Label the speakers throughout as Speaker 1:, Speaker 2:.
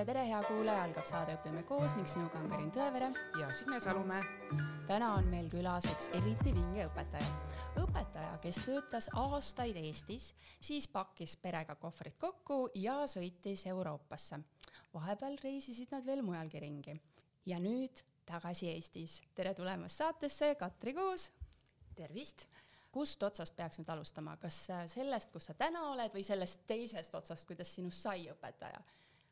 Speaker 1: tere, tere, hea kuulaja, algab saade Õpime koos ning sinuga on Karin Tõevere
Speaker 2: ja Signe Salumäe.
Speaker 1: täna on meil külas üks eriti vinge õpetaja. õpetaja, kes töötas aastaid Eestis, siis pakkis perega kohvrid kokku ja sõitis Euroopasse. vahepeal reisisid nad veel mujalgi ringi ja nüüd tagasi Eestis. tere tulemast saatesse, Katri Kuus.
Speaker 3: tervist
Speaker 1: kust otsast peaks nüüd alustama, kas sellest, kus sa täna oled või sellest teisest otsast, kuidas sinust sai õpetaja?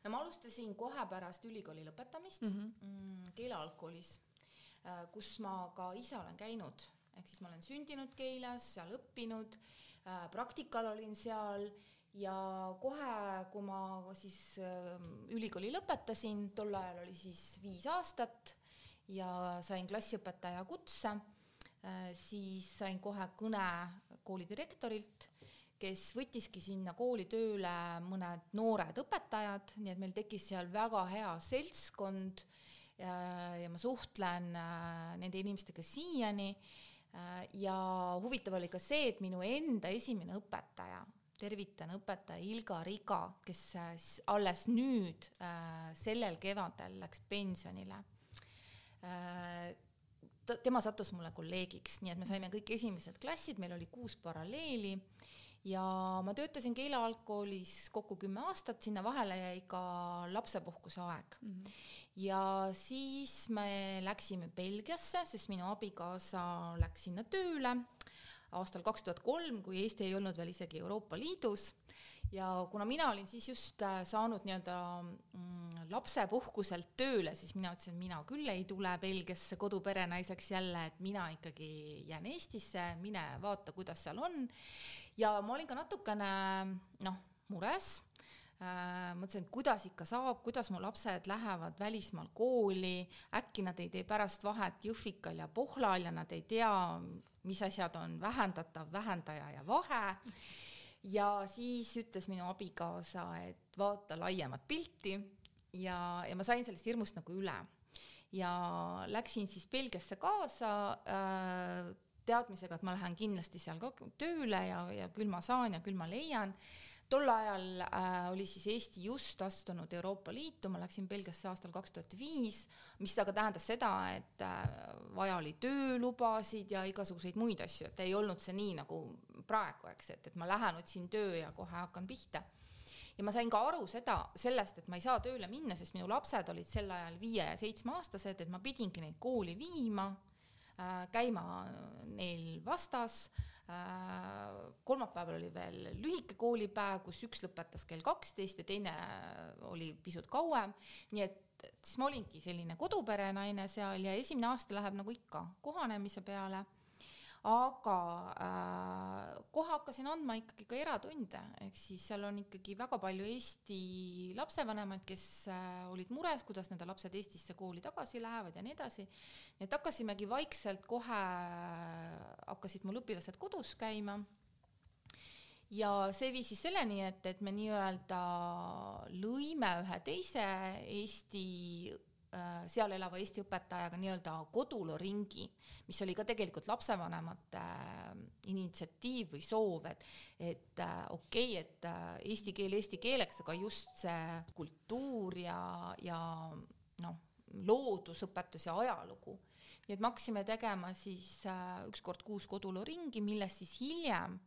Speaker 3: No ma alustasin kohe pärast ülikooli lõpetamist mhm. mm -hmm. keelealgkoolis, äh, kus ma ka ise olen käinud, ehk siis ma olen sündinud Keilas, seal õppinud, äh, praktikal olin seal ja kohe, kui ma siis äh, ülikooli lõpetasin, tol ajal oli siis viis aastat ja sain klassiõpetaja kutse, siis sain kohe kõne kooli direktorilt kes võttiski sinna kooli tööle mõned noored õpetajad, nii et meil tekkis seal väga hea seltskond ja, ja ma suhtlen äh, nende inimestega siiani. Äh, ja huvitav oli ka see, et minu enda esimene õpetaja, tervitan õpetaja Ilga Riga, kes äh, alles nüüd sellel kevadel läks pensionile tema sattus mulle kolleegiks, nii et me saime kõik esimesed klassid, meil oli kuus paralleeli ja ma töötasin keelealgkoolis kokku kümme aastat, sinna vahele jäi ka lapsepuhkuse aeg mm. -hmm. ja siis me läksime Belgiasse, sest minu abikaasa läks sinna tööle aastal kaks tuhat kolm, kui Eesti ei olnud veel isegi Euroopa Liidus. ja kuna mina olin siis just äh, saanud nii-öelda mm, lapsepuhkuselt tööle, siis mina ütlesin, et mina küll ei tule Belgiasse koduperenaiseks jälle, et mina ikkagi jään Eestisse, mine vaata, kuidas seal on. Ja ma olin ka natukene noh, mures äh, mõtlesin, et kuidas ikka saab, kuidas mu lapsed lähevad välismaal kooli, äkki nad ei tee pärast vahet Jõhvikal ja Pohlal ja nad ei tea, mis asjad on vähendatav, vähendaja ja vahe. ja siis ütles minu abikaasa, et vaata laiemat pilti ja, ja ma sain sellest hirmust nagu üle. ja läksin siis Belgiasse kaasa äh, teadmisega, et ma lähen kindlasti seal ka tööle ja, ja küll ma saan ja küll ma leian. Tol ajal äh, oli siis Eesti just astunud Euroopa Liitu, ma läksin Belgiasse aastal kaks tuhat viis, mis aga tähendas seda, et äh, vaja oli töölubasid ja igasuguseid muid asju, et ei olnud see nii nagu praegu, eks, et, et ma lähen otsin töö ja kohe hakkan pihta. Ja ma sain ka aru seda, sellest, et ma ei saa tööle minna, sest minu lapsed olid sel ajal viie ja seitsmeaastased, et ma pidingi neid kooli viima käima neil vastas. Äh, kolmapäeval oli veel lühike koolipäev, kus üks lõpetas kell kaksteist ja teine oli pisut kauem, nii et siis ma olingi selline koduperenaine seal ja esimene aasta läheb nagu ikka kohanemise peale aga äh, kohe hakkasin andma ikkagi ka eratunde, ehk siis seal on ikkagi väga palju Eesti lapsevanemaid, kes äh, olid mures, kuidas nende lapsed Eestisse kooli tagasi lähevad ja nii edasi. nii et hakkasimegi vaikselt kohe, hakkasid mul õpilased kodus käima ja see viis siis selleni, et, et me nii-öelda lõime ühe teise Eesti Äh, seal elava Eesti õpetajaga nii-öelda koduloringi, mis oli ka tegelikult lapsevanemate äh, initsiatiiv või soov, et, et äh, okei okay,, et eesti keel eesti keeleks, aga just see kultuur ja, ja noh, loodusõpetus ja ajalugu. nii et me hakkasime tegema siis üks kord kuus koduloringi, millest siis hiljem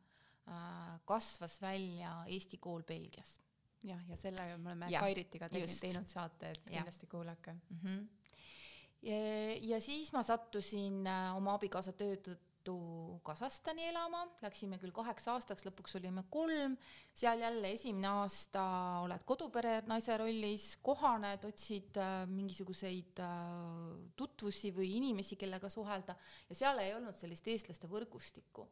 Speaker 3: kasvas välja Eesti kool Belgias
Speaker 1: jah, ja selle me oleme ja, Kairitiga teinud, teinud saate, et kindlasti kuulake. Mm. -hmm.
Speaker 3: Ja, ja siis ma sattusin äh, oma abikaasa töö tõttu Kasahstani elama, läksime küll kaheks aastaks, lõpuks olime kolm, seal jälle esimene aasta oled kodupere naise rollis, kohaned, otsid äh, mingisuguseid äh, tutvusi või inimesi, kellega suhelda. Ja seal ei olnud sellist eestlaste võrgustikku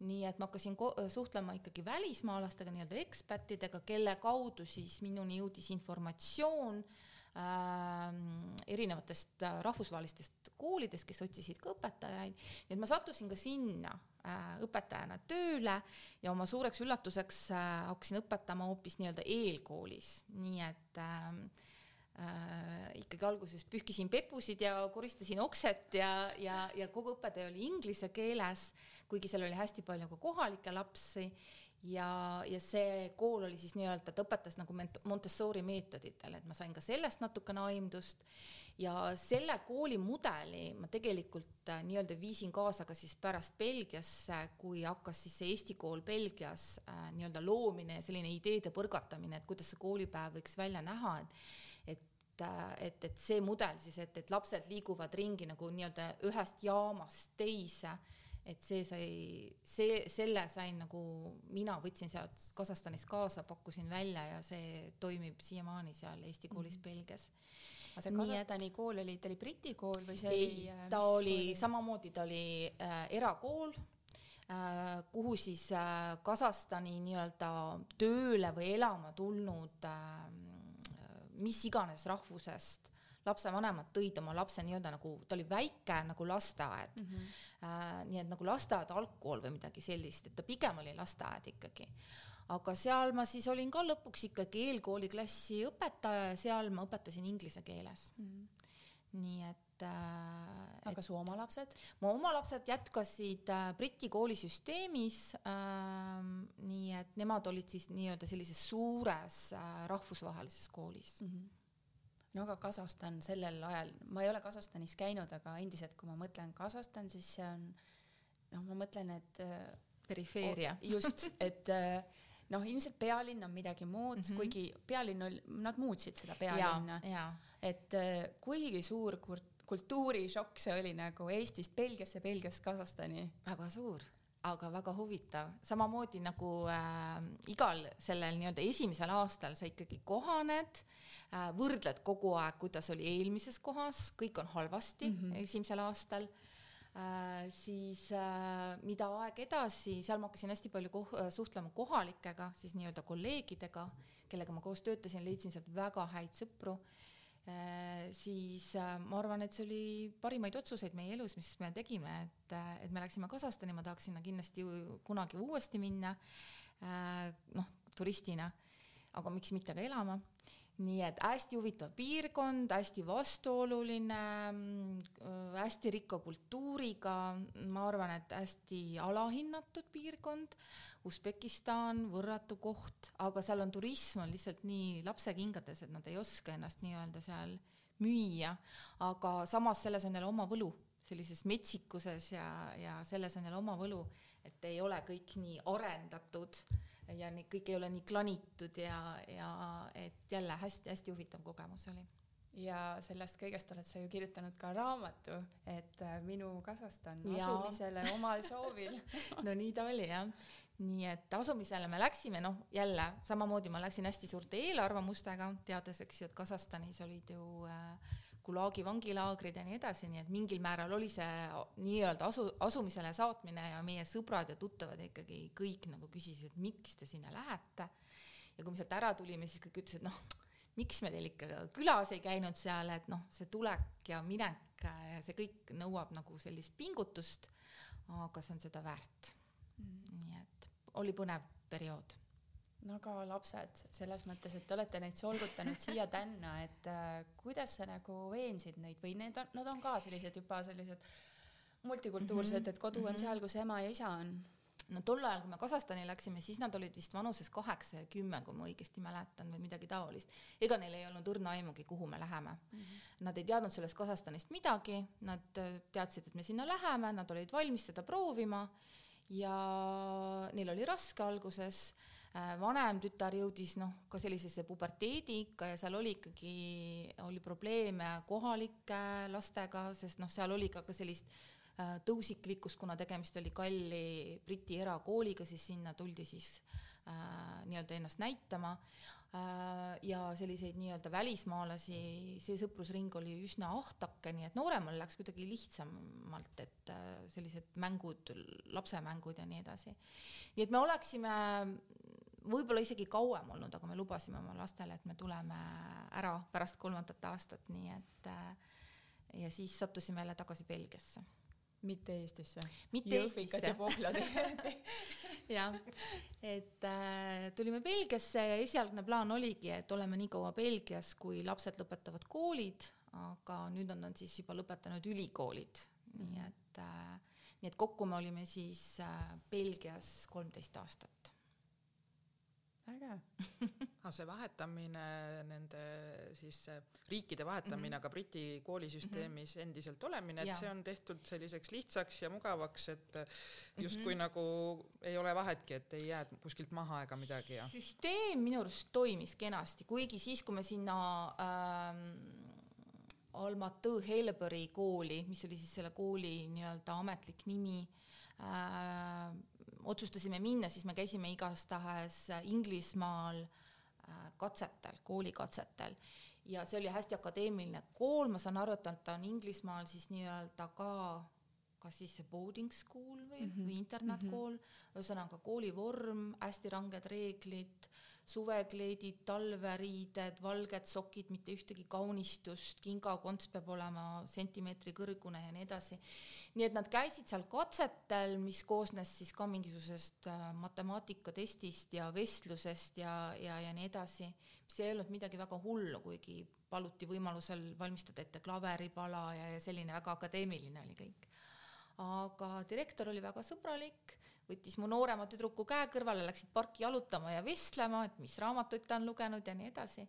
Speaker 3: nii et ma hakkasin suhtlema ikkagi välismaalastega, nii-öelda ekspertidega, kelle kaudu siis minuni jõudis informatsioon äh, erinevatest rahvusvahelistest koolidest, kes otsisid ka õpetajaid. nii et ma sattusin ka sinna äh, õpetajana tööle ja oma suureks üllatuseks äh, hakkasin õpetama hoopis nii-öelda eelkoolis, nii et äh, äh, ikkagi alguses pühkisin pepusid ja koristasin okset ja, ja, ja kogu õppetöö oli inglise keeles, kuigi seal oli hästi palju ka kohalikke lapsi. Ja, ja see kool oli siis nii-öelda, ta õpetas nagu Montessori meetoditel, et ma sain ka sellest natukene aimdust. Ja selle kooli mudeli ma tegelikult äh, nii-öelda viisin kaasa ka siis pärast Belgiasse, kui hakkas siis see Eesti kool Belgias äh, nii-öelda loomine ja selline ideede põrgatamine, et kuidas see koolipäev võiks välja näha, et et, et, see mudel siis, et, et lapsed liiguvad ringi nagu nii-öelda ühest jaamast teise et see sai, see, selle sain nagu, mina võtsin sealt Kasahstanist kaasa, pakkusin välja ja see toimib siiamaani seal Eesti koolis mm -hmm. Belgias.
Speaker 1: aga see Kasahstani et, kool oli, ta oli Briti kool või see
Speaker 3: ei, oli? Äh, ta oli, oli samamoodi, ta oli äh, erakool äh,, kuhu siis äh, Kasahstani nii-öelda tööle või elama tulnud äh, mis iganes rahvusest lapsevanemad tõid oma lapse nii-öelda nagu, ta oli väike nagu lasteaed mm. -hmm. Äh, nii et nagu lasteaed, algkool või midagi sellist, et ta pigem oli lasteaed ikkagi. aga seal ma siis olin ka lõpuks ikkagi eelkooliklassi õpetaja ja seal ma õpetasin inglise keeles mm. -hmm. nii et
Speaker 1: äh,. aga et, su oma lapsed?
Speaker 3: mu oma lapsed jätkasid äh, Briti koolisüsteemis äh,. nii et nemad olid siis nii-öelda sellises suures äh, rahvusvahelises koolis mm. -hmm
Speaker 1: no aga Kasahstan sellel ajal, ma ei ole Kasahstanis käinud, aga endiselt, kui ma mõtlen Kasahstan, siis see on noh, ma mõtlen, et
Speaker 3: äh, perifeeria
Speaker 1: oh,. just, et äh, noh, ilmselt pealinn on midagi muud mm, -hmm. kuigi pealinn oli, nad muutsid seda pealinna. et äh, kuigi suur kultuurishokk see oli nagu Eestist Belgiasse, Belgiast Kasahstani.
Speaker 3: väga suur aga väga huvitav, samamoodi nagu äh, igal sellel nii-öelda esimesel aastal sa ikkagi kohaned Äh, võrdled kogu aeg, kuidas oli eelmises kohas, kõik on halvasti mm -hmm. esimesel aastal äh,, siis äh, mida aeg edasi, seal ma hakkasin hästi palju koh suhtlema kohalikega, siis nii-öelda kolleegidega, kellega ma koos töötasin, leidsin sealt väga häid sõpru äh,, siis äh, ma arvan, et see oli parimaid otsuseid meie elus, mis me tegime, et, äh, et me läksime Kasahstani, ma tahaks sinna kindlasti kunagi uuesti minna äh,, noh, turistina, aga miks mitte ka elama nii et hästi huvitav piirkond, hästi vastuoluline, mm, hästi rikka kultuuriga, ma arvan, et hästi alahinnatud piirkond. Usbekistan, võrratu koht, aga seal on turism on lihtsalt nii lapsekingades, et nad ei oska ennast nii-öelda seal müüa, aga samas selles on jälle oma võlu, sellises metsikuses ja, ja selles on jälle oma võlu, et ei ole kõik nii arendatud ja nii kõik ei ole nii klanitud ja, ja et jälle hästi-hästi huvitav kogemus oli.
Speaker 1: ja sellest kõigest oled sa ju kirjutanud ka raamatu, et äh, minu Kasahstan asumisele omal soovil.
Speaker 3: No nii ta oli jah. Nii et asumisele me läksime, noh jälle samamoodi ma läksin hästi suurte eelarvamustega, teades, eks ju, et Kasahstanis olid ju äh, Gulagi vangilaagrid ja nii edasi, nii et mingil määral oli see nii-öelda asu, asumisele saatmine ja meie sõbrad ja tuttavad ikkagi kõik nagu küsisid, et miks te sinna lähete. ja kui me sealt ära tulime, siis kõik ütlesid, noh, miks me teil ikka külas ei käinud seal, et noh, see tulek ja minek ja see kõik nõuab nagu sellist pingutust, aga see on seda väärt. Mm.. nii et oli põnev periood
Speaker 1: no aga lapsed, selles mõttes, et te olete neid solgutanud siia-tänna, et äh, kuidas sa nagu veensid neid või need on, nad on ka sellised juba sellised multikultuursed mm, -hmm. et kodu on mhm. seal, kus ema ja isa on?
Speaker 3: no tol ajal, kui me Kasahstani läksime, siis nad olid vist vanuses kaheksa ja kümme, kui ma õigesti mäletan, või midagi taolist. ega neil ei olnud õrna aimugi, kuhu me läheme mm. -hmm. Nad ei teadnud sellest Kasahstanist midagi, nad äh, teadsid, et me sinna läheme, nad olid valmis seda proovima ja neil oli raske alguses vanem tütar jõudis noh, ka sellisesse puberteediikka ja seal oli ikkagi, oli probleeme kohalike lastega, sest noh, seal oli ka, ka sellist äh, tõusiklikkust, kuna tegemist oli kalli Briti erakooliga, siis sinna tuldi siis äh, nii-öelda ennast näitama äh, ja selliseid nii-öelda välismaalasi, see sõprusring oli üsna ahtake, nii et nooremal läks kuidagi lihtsamalt, et äh, sellised mängud, lapsemängud ja nii edasi. nii et me oleksime võib-olla isegi kauem olnud, aga me lubasime oma lastele, et me tuleme ära pärast kolmandat aastat, nii et äh, ja siis sattusime jälle tagasi Belgiasse.
Speaker 1: Mitte Eestisse?
Speaker 3: mitte Eestisse. jah, et äh, tulime Belgiasse ja esialgne plaan oligi, et oleme nii kaua Belgias, kui lapsed lõpetavad koolid, aga nüüd on nad siis juba lõpetanud ülikoolid, nii et äh, nii et kokku me olime siis äh, Belgias kolmteist aastat
Speaker 1: äge
Speaker 2: aga see vahetamine, nende siis riikide vahetamine mm, -hmm. aga Briti koolisüsteemis mm -hmm. endiselt olemine, et ja. see on tehtud selliseks lihtsaks ja mugavaks, et justkui mm -hmm. nagu ei ole vahetki, et ei jää kuskilt maha ega midagi ja.
Speaker 3: süsteem minu arust toimis kenasti, kuigi siis, kui me sinna ähm, Almatõ Helbury kooli, mis oli siis selle kooli nii-öelda ametlik nimi äh,, otsustasime minna, siis me käisime igastahes Inglismaal äh, katsetel, koolikatsetel. Ja see oli hästi akadeemiline kool, ma saan aru, et ta on Inglismaal siis nii-öelda ka kas siis see boarding school või mm, -hmm. või internaatkool mm, -hmm. ühesõnaga kooli vorm, hästi ranged reeglid suvekleidid, talveriided, valged sokid, mitte ühtegi kaunistust, kingakonts peab olema sentimeetri kõrgune ja nii edasi. nii et nad käisid seal katsetel, mis koosnes siis ka mingisugusest äh, matemaatikatestist ja vestlusest ja, ja, ja nii edasi, mis ei olnud midagi väga hullu, kuigi paluti võimalusel valmistada ette klaveripala ja, ja selline väga akadeemiline oli kõik. Aga direktor oli väga sõbralik võttis mu noorema tüdruku käe kõrvale, läksid parki jalutama ja vestlema, et mis raamatuid ta on lugenud ja nii edasi.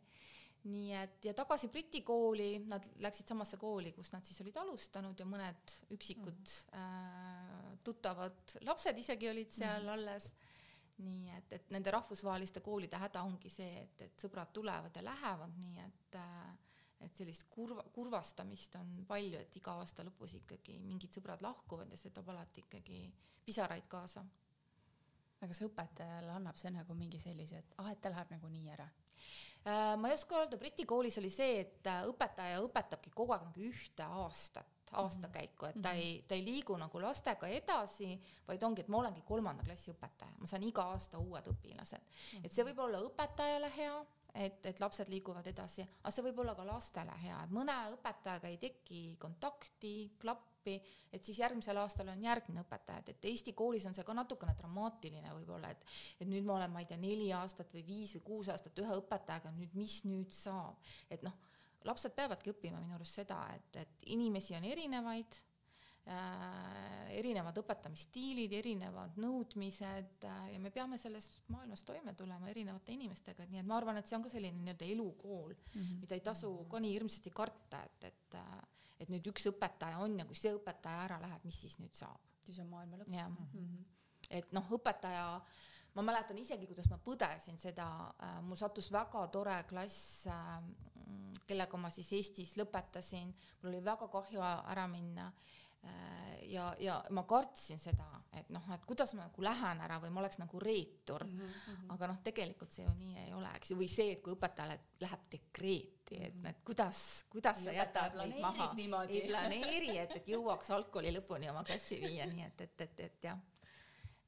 Speaker 3: nii et ja tagasi Briti kooli, nad läksid samasse kooli, kus nad siis olid alustanud ja mõned üksikud mm. äh, tuttavad lapsed isegi olid seal mm. alles. nii et, et nende rahvusvaheliste koolide häda ongi see, et, et sõbrad tulevad ja lähevad, nii et äh, et sellist kurva, kurvastamist on palju, et iga aasta lõpus ikkagi mingid sõbrad lahkuvad ja see toob alati ikkagi pisaraid kaasa.
Speaker 1: aga kas õpetajale annab see nagu mingi sellise, et ah, et ta läheb nagunii ära?
Speaker 3: Äh, ma ei oska öelda, Briti koolis oli see, et äh, õpetaja õpetabki kogu aeg nagu ühte aastat, aastakäiku, et ta ei, ta ei liigu nagu lastega edasi, vaid ongi, et ma olengi kolmanda klassi õpetaja, ma saan iga aasta uued õpilased. et see võib olla õpetajale hea et, et lapsed liiguvad edasi, aga see võib olla ka lastele hea, et mõne õpetajaga ei teki kontakti, klappi, et siis järgmisel aastal on järgmine õpetaja, et, et Eesti koolis on see ka natukene dramaatiline võib-olla, et et nüüd ma olen, ma ei tea, neli aastat või viis või kuus aastat ühe õpetajaga, nüüd mis nüüd saab, et noh, lapsed peavadki õppima minu arust seda, et, et inimesi on erinevaid erinevad õpetamisstiilid, erinevad nõudmised äh, ja me peame selles maailmas toime tulema erinevate inimestega, et nii et ma arvan, et see on ka selline nii-öelda elukool mm, -hmm. mida ei tasu ka nii hirmsasti karta, et, et äh, et nüüd üks õpetaja on ja kui see õpetaja ära läheb, mis siis nüüd saab?
Speaker 1: siis on maailma lõpp.
Speaker 3: jah mm -hmm., et noh, õpetaja ma mäletan isegi, kuidas ma põdesin seda äh,, mul sattus väga tore klass äh,, kellega ma siis Eestis lõpetasin, mul oli väga kahju ära minna Äh, ja, ja ma kartsin seda, et noh, et kuidas ma nagu lähen ära või ma oleks nagu reetur mm. -hmm. aga noh, tegelikult see ju nii ei ole, eks ju, või see, et kui õpetajale läheb dekreeti, et, et kuidas, kuidas sa jätad meid maha, ei planeeri, et, et jõuaks algkooli lõpuni oma klassi viia, nii et, et, et, et jah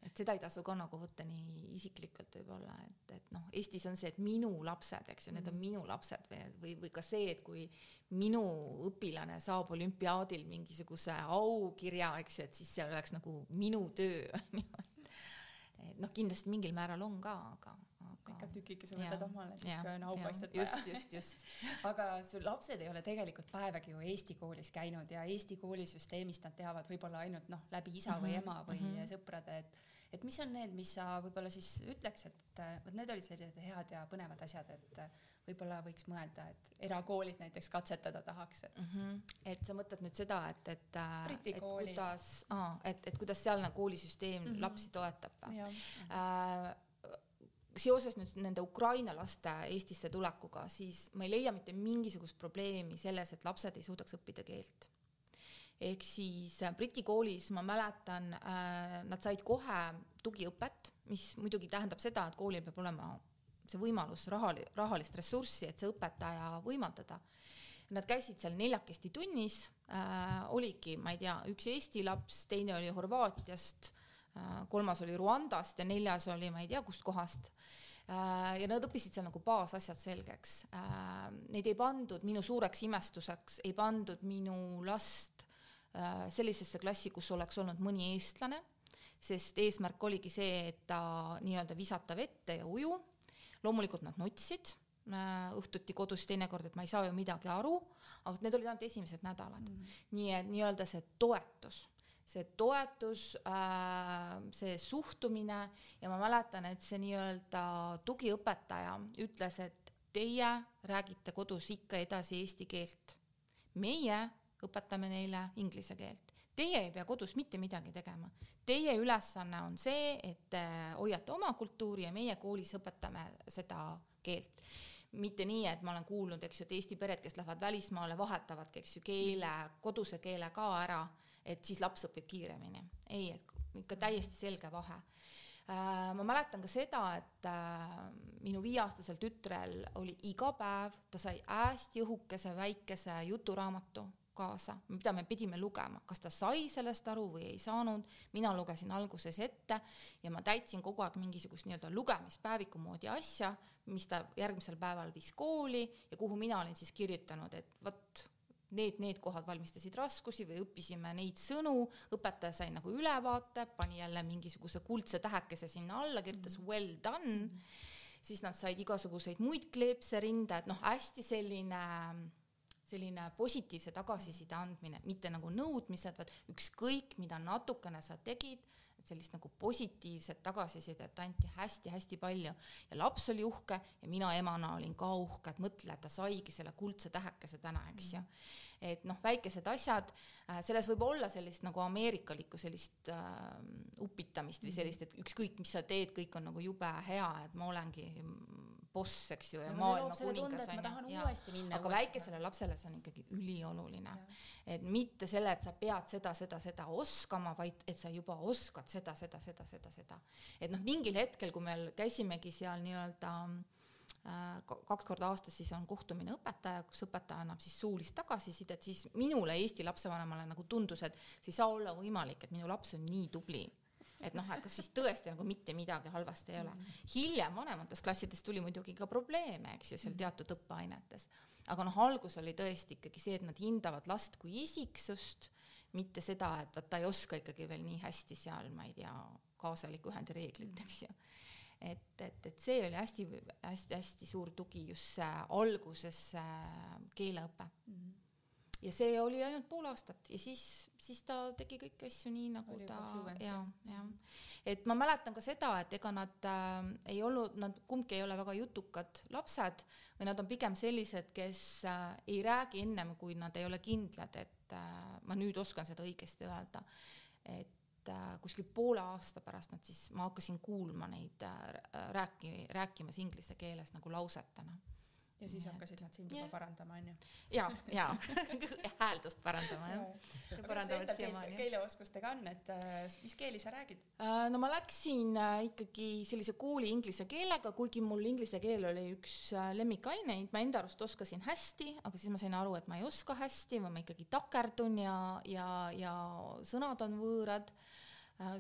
Speaker 3: et seda ei tasu ka nagu võtta nii isiklikult võib-olla, et, et noh, Eestis on see, et minu lapsed, eks ju, need on mhm. minu lapsed või, või, või ka see, et kui minu õpilane saab olümpiaadil mingisuguse aukirja, eks ju, et siis see oleks nagu minu töö, on ju. et noh, kindlasti mingil määral on ka, aga,
Speaker 1: aga. ikka tükikese võtad omale, siis ja, kui on aupaistet vaja.
Speaker 3: just, just, just
Speaker 1: aga su lapsed ei ole tegelikult päevagi ju Eesti koolis käinud ja Eesti koolisüsteemist nad teavad võib-olla ainult noh, läbi isa mm -hmm. või ema või mm -hmm. sõprade, et et mis on need, mis sa võib-olla siis ütleks, et äh, vot need olid sellised head ja põnevad asjad, et äh, võib-olla võiks mõelda, et erakoolid näiteks katsetada tahaks
Speaker 3: et mm. -hmm. et sa mõtled nüüd seda, et, et,
Speaker 1: äh, et
Speaker 3: kuidas, et, et kuidas sealne koolisüsteem mm -hmm. lapsi toetab äh, seoses nüüd nende Ukraina laste Eestisse tulekuga, siis ma ei leia mitte mingisugust probleemi selles, et lapsed ei suudaks õppida keelt ehk siis äh, Briti koolis ma mäletan äh,, nad said kohe tugiõpet, mis muidugi tähendab seda, et koolil peab olema see võimalus rahali-, rahalist ressurssi, et see õpetaja võimaldada. Nad käisid seal neljakesti tunnis äh,, oligi, ma ei tea, üks Eesti laps, teine oli Horvaatiast äh,, kolmas oli Rwandast ja neljas oli ma ei tea kustkohast äh, ja nad õppisid seal nagu baasasjad selgeks. Neid ei pandud minu suureks imestuseks, ei pandud minu last sellisesse klassi, kus oleks olnud mõni eestlane, sest eesmärk oligi see, et ta nii-öelda visata vette ja uju. loomulikult nad nutsid äh, õhtuti kodus teinekord, et ma ei saa ju midagi aru, aga need olid ainult esimesed nädalad mm.. nii et nii-öelda see toetus, see toetus, äh, see suhtumine ja ma mäletan, et see nii-öelda tugiõpetaja ütles, et teie räägite kodus ikka edasi eesti keelt. meie õpetame neile inglise keelt. Teie ei pea kodus mitte midagi tegema. Teie ülesanne on see, et te hoiate oma kultuuri ja meie koolis õpetame seda keelt mitte nii, et ma olen kuulnud, eks ju, et Eesti pered, kes lähevad välismaale, vahetavadki, eks ju, keele, koduse keele ka ära et siis laps õpib kiiremini. ei, et ikka täiesti selge vahe. Äh, ma mäletan ka seda, et äh, minu viieaastasel tütrel oli iga päev, ta sai hästi õhukese väikese juturaamatu kaasa, mida me pidime lugema, kas ta sai sellest aru või ei saanud, mina lugesin alguses ette ja ma täitsin kogu aeg mingisugust nii-öelda lugemispäeviku moodi asja, mis ta järgmisel päeval viis kooli ja kuhu mina olin siis kirjutanud, et vot need, need kohad valmistasid raskusi või õppisime neid sõnu, õpetaja sai nagu ülevaate, pani jälle mingisuguse kuldse tähekese sinna alla, kirjutas mm. Well done mm, siis nad said igasuguseid muid kleepse rinda, et noh, hästi selline selline positiivse tagasiside andmine, mitte nagu nõudmised, vaid ükskõik, mida natukene sa tegid, et sellist nagu positiivset tagasisidet anti hästi-hästi palju ja laps oli uhke ja mina emana olin ka uhke, et mõtle, et ta saigi selle kuldse tähekese täna, eks ju et noh, väikesed asjad äh,, selles võib olla sellist nagu ameerikalikku sellist äh, upitamist või mhm. sellist, et ükskõik, mis sa teed, kõik on nagu jube hea, et ma olengi boss, eks ju, ja maailma kuningas on ju, aga väikesele lapsele see on ikkagi ülioluline. et mitte selle, et sa pead seda, seda, seda oskama, vaid et sa juba oskad seda, seda, seda, seda, seda. et noh, mingil hetkel, kui me käisimegi seal nii-öelda äh, kaks korda aastas siis on kohtumine õpetaja, kus õpetaja annab siis suulist tagasisidet, siis minule, Eesti lapsevanemale nagu tundus, et see ei saa olla võimalik, et minu laps on nii tubli et noh, et kas siis tõesti nagu mitte midagi halvasti ei ole. hiljem vanemates klassides tuli muidugi ka probleeme, eks ju, seal teatud õppeainetes. aga noh, algus oli tõesti ikkagi see, et nad hindavad last kui isiksust, mitte seda, et vot ta ei oska ikkagi veel nii hästi seal, ma ei tea, kaasaliku ühendi reeglit, eks ju et, et, et see oli hästi-hästi-hästi suur tugi just see alguses keeleõpe mm. -hmm ja see oli ainult pool aastat ja siis, siis ta tegi kõiki asju nii, nagu oli ta ja, jah. et ma mäletan ka seda, et ega nad äh, ei olnud, nad kumbki ei ole väga jutukad lapsed või nad on pigem sellised, kes äh, ei räägi ennem, kui nad ei ole kindlad, et äh, ma nüüd oskan seda õigesti öelda. et äh, kuskil poole aasta pärast nad siis, ma hakkasin kuulma neid äh, rääki-, rääkimas inglise keeles nagu lausetena
Speaker 1: ja siis hakkasid nad sind juba parandama, onju?
Speaker 3: ja, ja hääldust parandama, jah.
Speaker 1: ja parandavad siiamaani. keeleoskustega on, et äh, mis keeli sa räägid?
Speaker 3: Äh, no ma läksin äh, ikkagi sellise kooli inglise keelega, kuigi mul inglise keel oli üks lemmikaineid, ma enda arust oskasin hästi, aga siis ma sain aru, et ma ei oska hästi või ma ikkagi takerdun ja, ja, ja sõnad on võõrad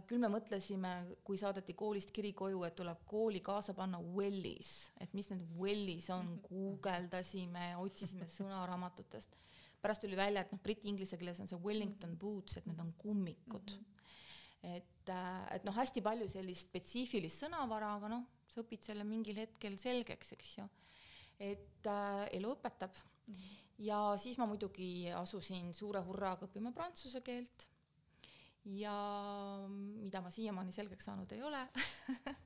Speaker 3: küll me mõtlesime, kui saadeti koolist kiri koju, et tuleb kooli kaasa panna Wellis, et mis need Wellis on, guugeldasime, otsisime sõnaraamatutest. pärast tuli välja, et noh, briti-inglise keeles on see Wellington boots, et need on kummikud mm. -hmm. et, äh, et noh, hästi palju sellist spetsiifilist sõnavara, aga noh, sa õpid selle mingil hetkel selgeks, eks ju. et äh, elu õpetab mm. -hmm. ja siis ma muidugi asusin suure hurraaga õppima prantsuse keelt ja mida ma siiamaani selgeks saanud ei ole.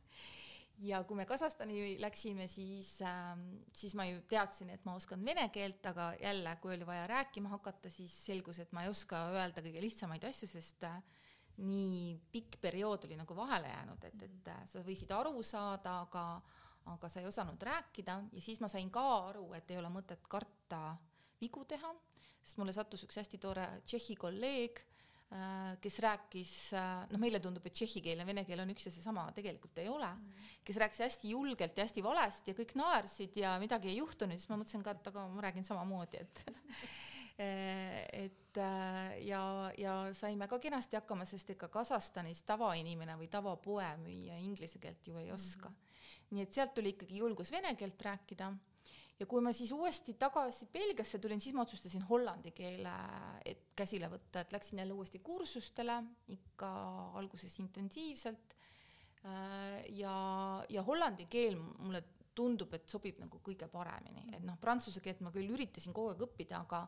Speaker 3: Ja kui me Kasahstani läksime, siis äh,, siis ma ju teadsin, et ma oskan vene keelt, aga jälle, kui oli vaja rääkima hakata, siis selgus, et ma ei oska öelda kõige lihtsamaid asju, sest äh, nii pikk periood oli nagu vahele jäänud, et, et äh, sa võisid aru saada, aga, aga sa ei osanud rääkida. Ja siis ma sain ka aru, et ei ole mõtet karta vigu teha, sest mulle sattus üks hästi tore Tšehhi kolleeg kes rääkis, äh, noh, meile tundub, et tšehhi keel ja vene keel on üks ja seesama, tegelikult ei ole mm., kes rääkis hästi julgelt ja hästi valesti ja kõik naersid ja midagi ei juhtunud, siis ma mõtlesin ka, et aga ma räägin samamoodi, et et äh, ja, ja saime ka kenasti hakkama, sest ega Kasahstanis tavainimene või tavapoemüüja inglise keelt ju ei oska. -hmm. nii et sealt tuli ikkagi julgus vene keelt rääkida ja kui ma siis uuesti tagasi Belgiasse tulin, siis ma otsustasin hollandi keele et käsile võtta, et läksin jälle uuesti kursustele, ikka alguses intensiivselt. Äh, ja, ja hollandi keel mulle tundub, et sobib nagu kõige paremini, et noh, prantsuse keelt ma küll üritasin kogu aeg õppida, aga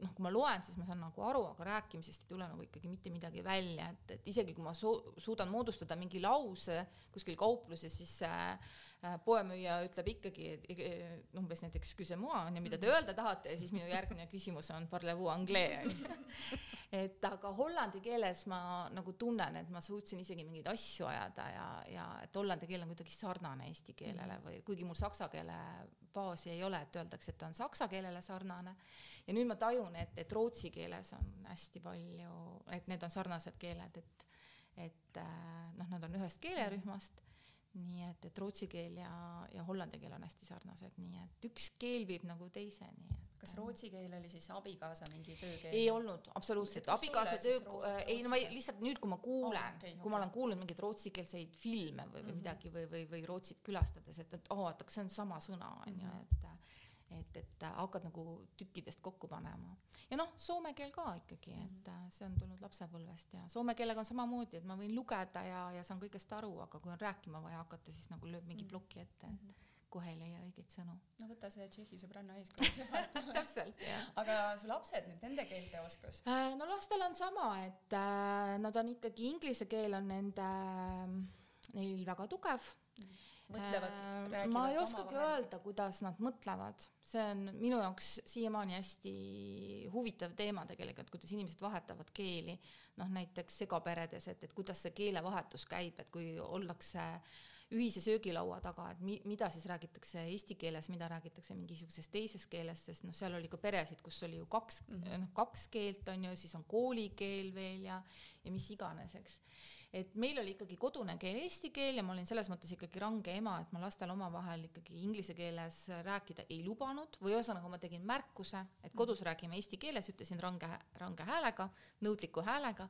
Speaker 3: noh, kui ma loen, siis ma saan nagu aru, aga rääkimisest ei tule nagu ikkagi mitte midagi välja, et, et isegi kui ma su-, suudan moodustada mingi lause kuskil kaupluses, siis äh, poemüüja ütleb ikkagi umbes näiteks küsimuse on ju, mida te öelda tahate ja siis minu järgmine küsimus on parlez-vous anglais on ju. et aga hollandi keeles ma nagu tunnen, et ma suutsin isegi mingeid asju ajada ja, ja et hollandi keel on kuidagi sarnane eesti keelele või kuigi mul saksa keele baasi ei ole, et öeldakse, et ta on saksa keelele sarnane. ja nüüd ma tajun, et, et rootsi keeles on hästi palju, et need on sarnased keeled, et et äh, noh, nad on ühest keelerühmast nii et, et rootsi keel ja, ja hollandi keel on hästi sarnased, nii et üks keel viib nagu teiseni.
Speaker 1: kas rootsi keel oli siis abikaasa mingi töökeel?
Speaker 3: ei olnud, absoluutselt, abikaasa töö, äh, ei no ma lihtsalt nüüd, kui ma kuulen oh,, okay, kui ma olen kuulnud mingeid rootsikeelseid filme või, või mm -hmm. midagi või, või, või Rootsit külastades, et, et oo, et aga see on sama sõna, on ju, et et, et hakkad nagu tükkidest kokku panema. ja noh, soome keel ka ikkagi, et mm. see on tulnud lapsepõlvest ja soome keelega on samamoodi, et ma võin lugeda ja, ja saan kõigest aru, aga kui on rääkima vaja hakata, siis nagu lööb mingi mm. ploki ette, et mm. kohe ei leia õigeid sõnu.
Speaker 1: no võta see Tšehhi sõbranna eeskuju
Speaker 3: täpselt, jah.
Speaker 1: aga su lapsed nüüd, nende keelte oskus
Speaker 3: äh,? no lastel on sama, et äh, nad on ikkagi, inglise keel on nende, neil väga tugev mm
Speaker 1: mõtlevad,
Speaker 3: äh, ma ei oskagi öelda, kuidas nad mõtlevad, see on minu jaoks siiamaani hästi huvitav teema tegelikult, kuidas inimesed vahetavad keeli. noh, näiteks segaperedes, et, et kuidas see keelevahetus käib, et kui ollakse ühise söögilaua taga, et mi-, mida siis räägitakse eesti keeles, mida räägitakse mingisuguses teises keeles, sest noh, seal oli ka peresid, kus oli ju kaks mm, -hmm. noh, kaks keelt on ju, siis on koolikeel veel ja, ja mis iganes, eks et meil oli ikkagi kodune keel eesti keel ja ma olin selles mõttes ikkagi range ema, et ma lastel omavahel ikkagi inglise keeles rääkida ei lubanud või ühesõnaga ma tegin märkuse, et kodus räägime eesti keeles, ütlesin range, range häälega, nõudliku häälega.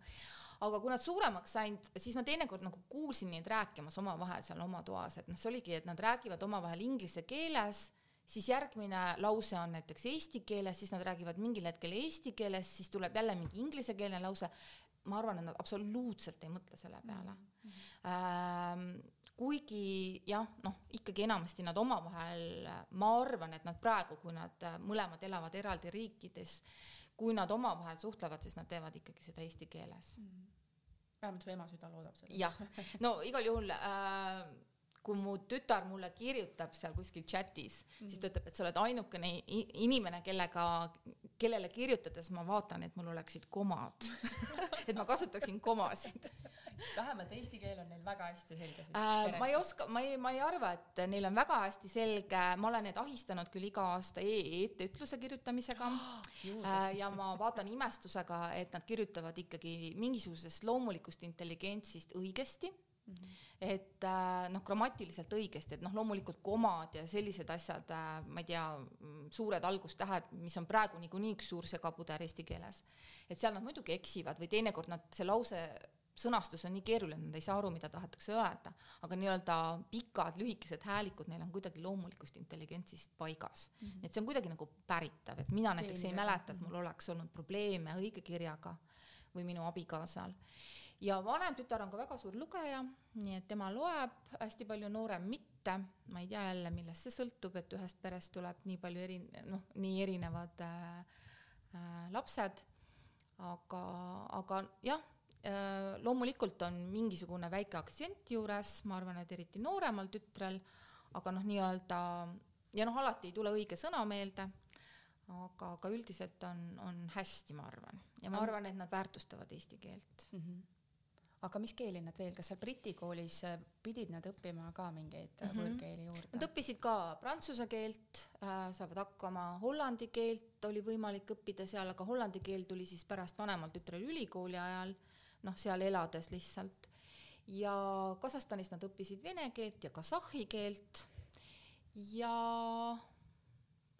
Speaker 3: Aga kui nad suuremaks said, siis ma teinekord nagu kuulsin neid rääkimas omavahel seal oma toas, et noh, see oligi, et nad räägivad omavahel inglise keeles siis järgmine lause on näiteks eesti keeles, siis nad räägivad mingil hetkel eesti keeles, siis tuleb jälle mingi inglisekeelne lause ma arvan, et nad absoluutselt ei mõtle selle peale mm. -hmm. Kuigi jah, noh, ikkagi enamasti nad omavahel, ma arvan, et nad praegu, kui nad mõlemad elavad eraldi riikides, kui nad omavahel suhtlevad, siis nad teevad ikkagi seda eesti keeles mm. -hmm.
Speaker 1: vähemalt su ema süda loodab seda.
Speaker 3: jah, no igal juhul äh, kui mu tütar mulle kirjutab seal kuskil chatis mm, -hmm. siis ta ütleb, et sa oled ainukene inimene, kellega, kellele kirjutades ma vaatan, et mul oleksid komad. Et ma kasutaksin komasid.
Speaker 1: Vähemalt eesti keel on neil väga hästi selge siis
Speaker 3: äh,. ma ei oska, ma ei, ma ei arva, et neil on väga hästi selge, ma olen neid ahistanud küll iga aasta e-etteütluse kirjutamisega. Äh, ja ma vaatan imestusega, et nad kirjutavad ikkagi mingisugusest loomulikust intelligentsist õigesti Mm -hmm. et äh, noh, grammatiliselt õigesti, et noh, loomulikult komad ja sellised asjad äh,, ma ei tea, suured algustähed, mis on praegu niikuinii üks suur segapuder eesti keeles, et seal nad muidugi eksivad või teinekord nad, see lause sõnastus on nii keeruline, nad ei saa aru, mida tahetakse öelda, aga nii-öelda pikad lühikesed häälikud, neil on kuidagi loomulikust intelligentsist paigas mm. -hmm. et see on kuidagi nagu päritav, et mina näiteks ei mäleta, et mul oleks olnud probleeme õigekirjaga või minu abikaasal ja vanem tütar on ka väga suur lugeja, nii et tema loeb hästi palju, noorem mitte, ma ei tea jälle, millest see sõltub, et ühest perest tuleb nii palju eri, noh, nii erinevad äh, äh, lapsed, aga, aga jah äh,, loomulikult on mingisugune väike aktsent juures, ma arvan, et eriti nooremal tütrel, aga noh, nii-öelda ja noh, alati ei tule õige sõna meelde. Aga, aga üldiselt on, on hästi, ma arvan, ja ma arvan, et nad väärtustavad eesti keelt. Mm. -hmm
Speaker 1: aga mis keeli nad veel, kas seal Briti koolis äh, pidid nad õppima ka mingeid mm -hmm. võõrkeeli juurde?
Speaker 3: Nad õppisid ka prantsuse keelt äh,, saavad hakkama, hollandi keelt oli võimalik õppida seal, aga hollandi keel tuli siis pärast vanemal tütrel ülikooli ajal, noh, seal elades lihtsalt. ja Kasahstanis nad õppisid vene keelt ja kasahhi keelt ja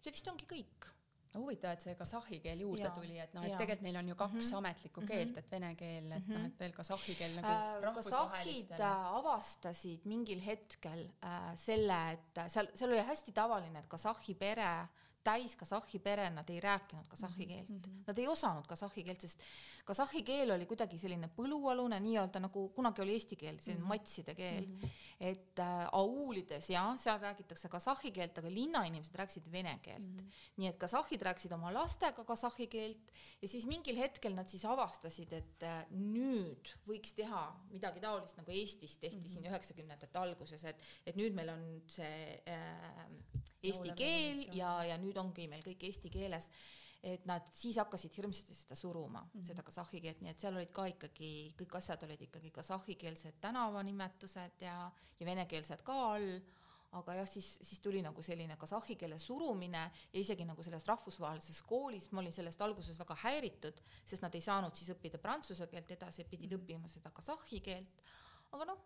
Speaker 3: see vist ongi kõik
Speaker 1: huvitav, et see kasahhi keel juurde ja, tuli, et noh, et tegelikult neil on ju kaks mm -hmm. ametlikku mhm. keelt, et vene keel, et mm -hmm. noh, et veel kasahhi keel nagu
Speaker 3: äh, kasahhid äh, avastasid mingil hetkel äh, selle, et seal, seal oli hästi tavaline, et kasahhi pere täis kasahhi pere, nad ei rääkinud kasahhi mhm, keelt mm. -hmm. Nad ei osanud kasahhi keelt, sest kasahhi keel oli kuidagi selline põlualune, nii-öelda nagu kunagi oli eesti keel, selline mm -hmm. matside keel mm. -hmm. et äh, auulides ja seal räägitakse kasahhi keelt, aga linnainimesed rääkisid vene keelt mm. -hmm. nii et kasahhid rääkisid oma lastega kasahhi keelt ja siis mingil hetkel nad siis avastasid, et äh, nüüd võiks teha midagi taolist, nagu Eestis tehti mm -hmm. siin üheksakümnendate alguses, et, et nüüd meil on see äh, eesti keel ja, ja nüüd ongi meil kõik eesti keeles et nad siis hakkasid hirmsasti seda suruma mm, -hmm. seda kasahhi keelt, nii et seal olid ka ikkagi, kõik asjad olid ikkagi kasahhikeelsed tänavanimetused ja, ja venekeelsed ka all, aga jah, siis, siis tuli nagu selline kasahhi keele surumine ja isegi nagu selles rahvusvahelises koolis ma olin sellest alguses väga häiritud, sest nad ei saanud siis õppida prantsuse keelt edasi, pidid -hmm. õppima seda kasahhi keelt, aga noh,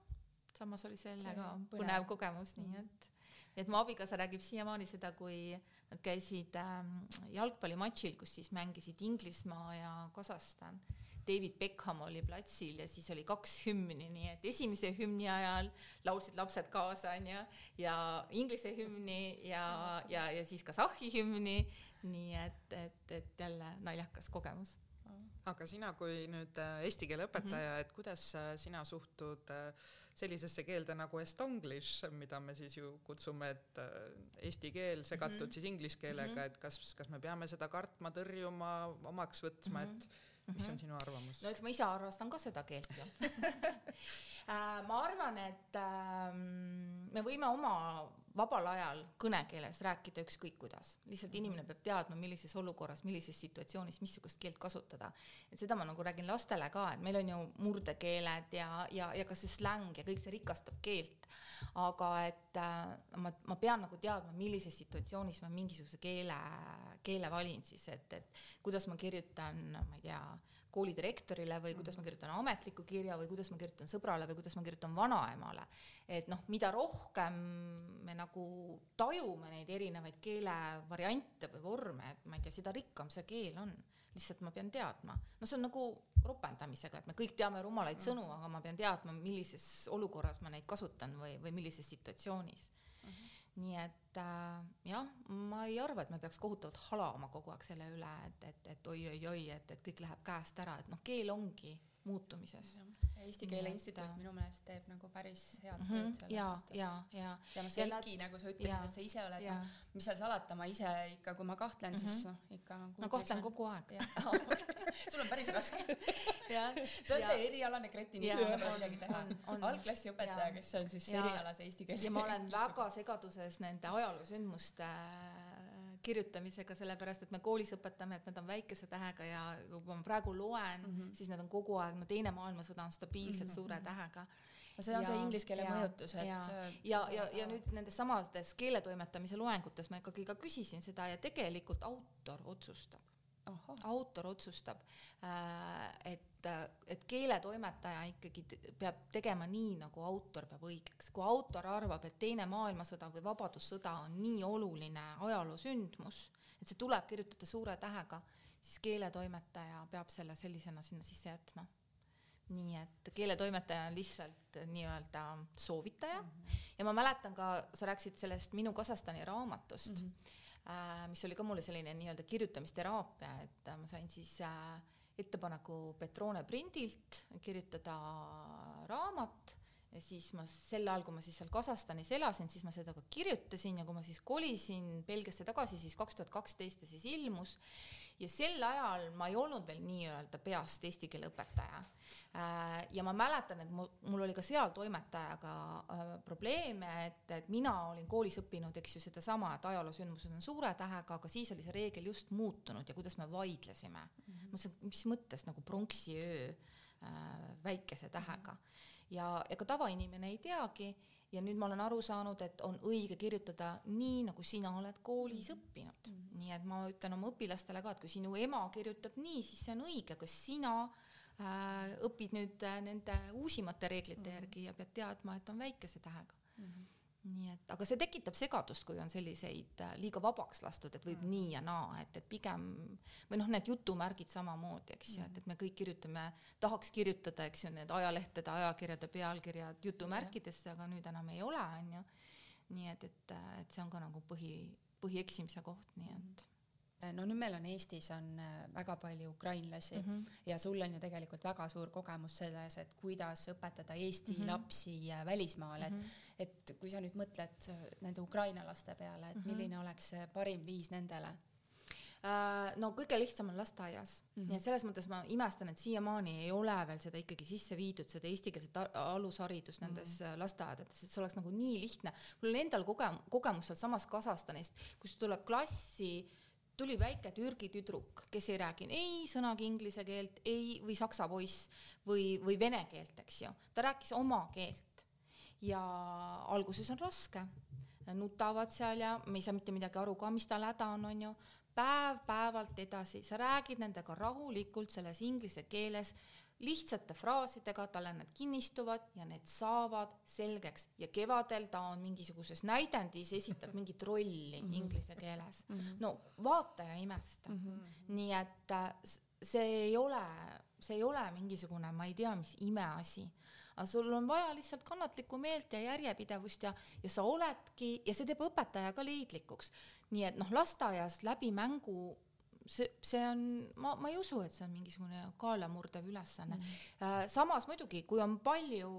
Speaker 3: samas oli see jälle ka põnev kogemus, nii mhm. et et mu abikaasa räägib siiamaani seda, kui nad käisid ähm, jalgpallimatšil, kus siis mängisid Inglismaa ja Kasahstan. David Beckham oli platsil ja siis oli kaks hümni, nii et esimese hümni ajal laulsid lapsed kaasa, onju, ja inglise hümni ja, ja, ja siis Kasahhi hümni. nii et, et, et jälle naljakas kogemus
Speaker 2: aga sina kui nüüd äh, eesti keele õpetaja mm, -hmm. et kuidas äh, sina suhtud äh, sellisesse keelde nagu estonglish, mida me siis ju kutsume, et eesti keel segatud mm -hmm. siis inglise keelega -hmm. et kas, kas me peame seda kartma, tõrjuma, omaks võtma et mis on mhm. sinu arvamus?
Speaker 3: no eks ma ise armastan ka seda keelt ju ma arvan, et ähm, me võime oma vabal ajal kõnekeeles rääkida ükskõik kuidas, lihtsalt inimene peab teadma, millises olukorras, millises situatsioonis missugust keelt kasutada. et seda ma nagu räägin lastele ka, et meil on ju murdekeeled ja, ja, ja ka see släng ja kõik see rikastab keelt. aga et äh, ma, ma pean nagu teadma, millises situatsioonis ma mingisuguse keele, keele valin siis, et, et kuidas ma kirjutan, ma ei tea koolidirektorile või kuidas ma kirjutan ametliku kirja või kuidas ma kirjutan sõbrale või kuidas ma kirjutan vanaemale. et noh, mida rohkem me nagu tajume neid erinevaid keelevariante või vorme, et ma ei tea, seda rikkam see keel on. lihtsalt ma pean teadma, no see on nagu ropendamisega, et me kõik teame rumalaid mm. sõnu, aga ma pean teadma, millises olukorras ma neid kasutan või, või millises situatsioonis nii et äh, jah, ma ei arva, et me peaks kohutavalt halama kogu aeg selle üle, et, et, et oi-oi-oi, et, et kõik läheb käest ära, et noh, keel ongi muutumises.
Speaker 1: Eesti Keele Instituut minu meelest teeb nagu päris head
Speaker 3: mm -hmm, tööd selles
Speaker 1: ja,
Speaker 3: mõttes. ja, ja.
Speaker 1: ja noh, see Heiki, nagu sa ütlesid, et sa ise oled, noh, mis seal salata, ma ise ikka, kui ma kahtlen mm, -hmm. siis mhm. noh, ikka.
Speaker 3: no kahtlen kogu aeg.
Speaker 1: sul on päris raske. see on see erialane kretinism, mida pole midagi teha. algklassi õpetaja, kes on siis erialase eesti keele.
Speaker 3: ja ma olen väga segaduses nende ajaloosündmuste kirjutamisega, sellepärast et me koolis õpetame, et nad on väikese tähega ja kui ma praegu loen mm, -hmm. siis nad on kogu aeg, no Teine maailmasõda on stabiilselt mm -hmm. suure tähega
Speaker 1: no see on ja, see inglise keele ja, mõjutus, et
Speaker 3: ja, ja, ja, ja nüüd nendes samades keeletoimetamise loengutes ma ikkagi ka küsisin seda ja tegelikult autor otsustab autor otsustab, äh, et, et keeletoimetaja ikkagi peab tegema nii, nagu autor peab õigeks. kui autor arvab, et Teine maailmasõda või Vabadussõda on nii oluline ajaloosündmus, et see tuleb kirjutada suure tähega, siis keeletoimetaja peab selle sellisena sinna sisse jätma. nii et keeletoimetaja on lihtsalt nii-öelda soovitaja mm -hmm. ja ma mäletan ka, sa rääkisid sellest Minu Kasahstani raamatust mm. -hmm mis oli ka mulle selline nii-öelda kirjutamisteraapia, et äh, ma sain siis äh, ettepaneku Petrone prindilt kirjutada raamat ja siis ma sel ajal, kui ma siis seal Kasahstanis elasin, siis ma seda ka kirjutasin ja kui ma siis kolisin Belgiasse tagasi, siis kaks tuhat kaksteist ta siis ilmus. Ja sel ajal ma ei olnud veel nii-öelda peast eesti keele õpetaja. Äh, ja ma mäletan, et mul, oli ka seal toimetajaga äh, probleeme, et, et mina olin koolis õppinud, eks ju, sedasama, et ajaloosündmused on suure tähega, aga siis oli see reegel just muutunud ja kuidas me vaidlesime mm. -hmm. ma mõtlesin, mis mõttes nagu pronksiöö äh, väikese tähega. -hmm. ja ega tavainimene ei teagi ja nüüd ma olen aru saanud, et on õige kirjutada nii, nagu sina oled koolis -hmm. õppinud mm. -hmm. nii et ma ütlen oma õpilastele ka, et kui sinu ema kirjutab nii, siis see on õige, kas sina äh, õpid nüüd äh, nende uusimate reeglite mm -hmm. järgi ja pead teadma, et on väikese tähega mm. -hmm nii et, aga see tekitab segadust, kui on selliseid äh, liiga vabaks lastud, et võib mm -hmm. nii ja naa, et, et pigem või noh, need jutumärgid samamoodi, eks ju mm et, et me kõik kirjutame, tahaks kirjutada, eks ju, need ajalehtede, ajakirjade pealkirjad jutumärkidesse, aga nüüd enam ei ole, on ju. nii et, et, et see on ka nagu põhi, põhieksimise koht, nii et
Speaker 1: no nüüd meil on Eestis on äh, väga palju ukrainlasi mm -hmm. ja sul on ju tegelikult väga suur kogemus selles, et kuidas õpetada eesti mm -hmm. lapsi äh, välismaal, et mm, -hmm. et kui sa nüüd mõtled äh, nende Ukraina laste peale, et mm -hmm. milline oleks parim viis nendele
Speaker 3: Äh, no kõige lihtsam on lasteaias mm, -hmm. nii et selles mõttes ma imestan, et siiamaani ei ole veel seda ikkagi sisse viidud, seda eestikeelset alusharidust nendes mm -hmm. lasteaedades, et see oleks nagu nii lihtne. mul on endal kogem-, kogemus sealsamas Kasahstanist, kus tuleb klassi tuli väike Türgi tüdruk, kes ei räägi ei sõnagi inglise keelt, ei, või saksa poiss või, või vene keelt, eks ju. ta rääkis oma keelt. Ja alguses on raske. Nutavad seal ja me ei saa mitte midagi aru ka, mis tal häda on, on ju. Päev-päevalt edasi, sa räägid nendega rahulikult selles inglise keeles, lihtsate fraasidega, talle need kinnistuvad ja need saavad selgeks ja kevadel ta on mingisuguses näidendis, esitab mingit rolli mm -hmm. inglise keeles mm. -hmm. no vaata ja imesta mm. -hmm. nii et äh, see ei ole, see ei ole mingisugune, ma ei tea, mis imeasi aga sul on vaja lihtsalt kannatlikku meelt ja järjepidevust ja, ja sa oledki ja see teeb õpetaja ka leidlikuks nii et noh, lasteaias läbi mängu see, see on, ma, ma ei usu, et see on mingisugune kaalamurdev ülesanne mm. -hmm. samas muidugi, kui on palju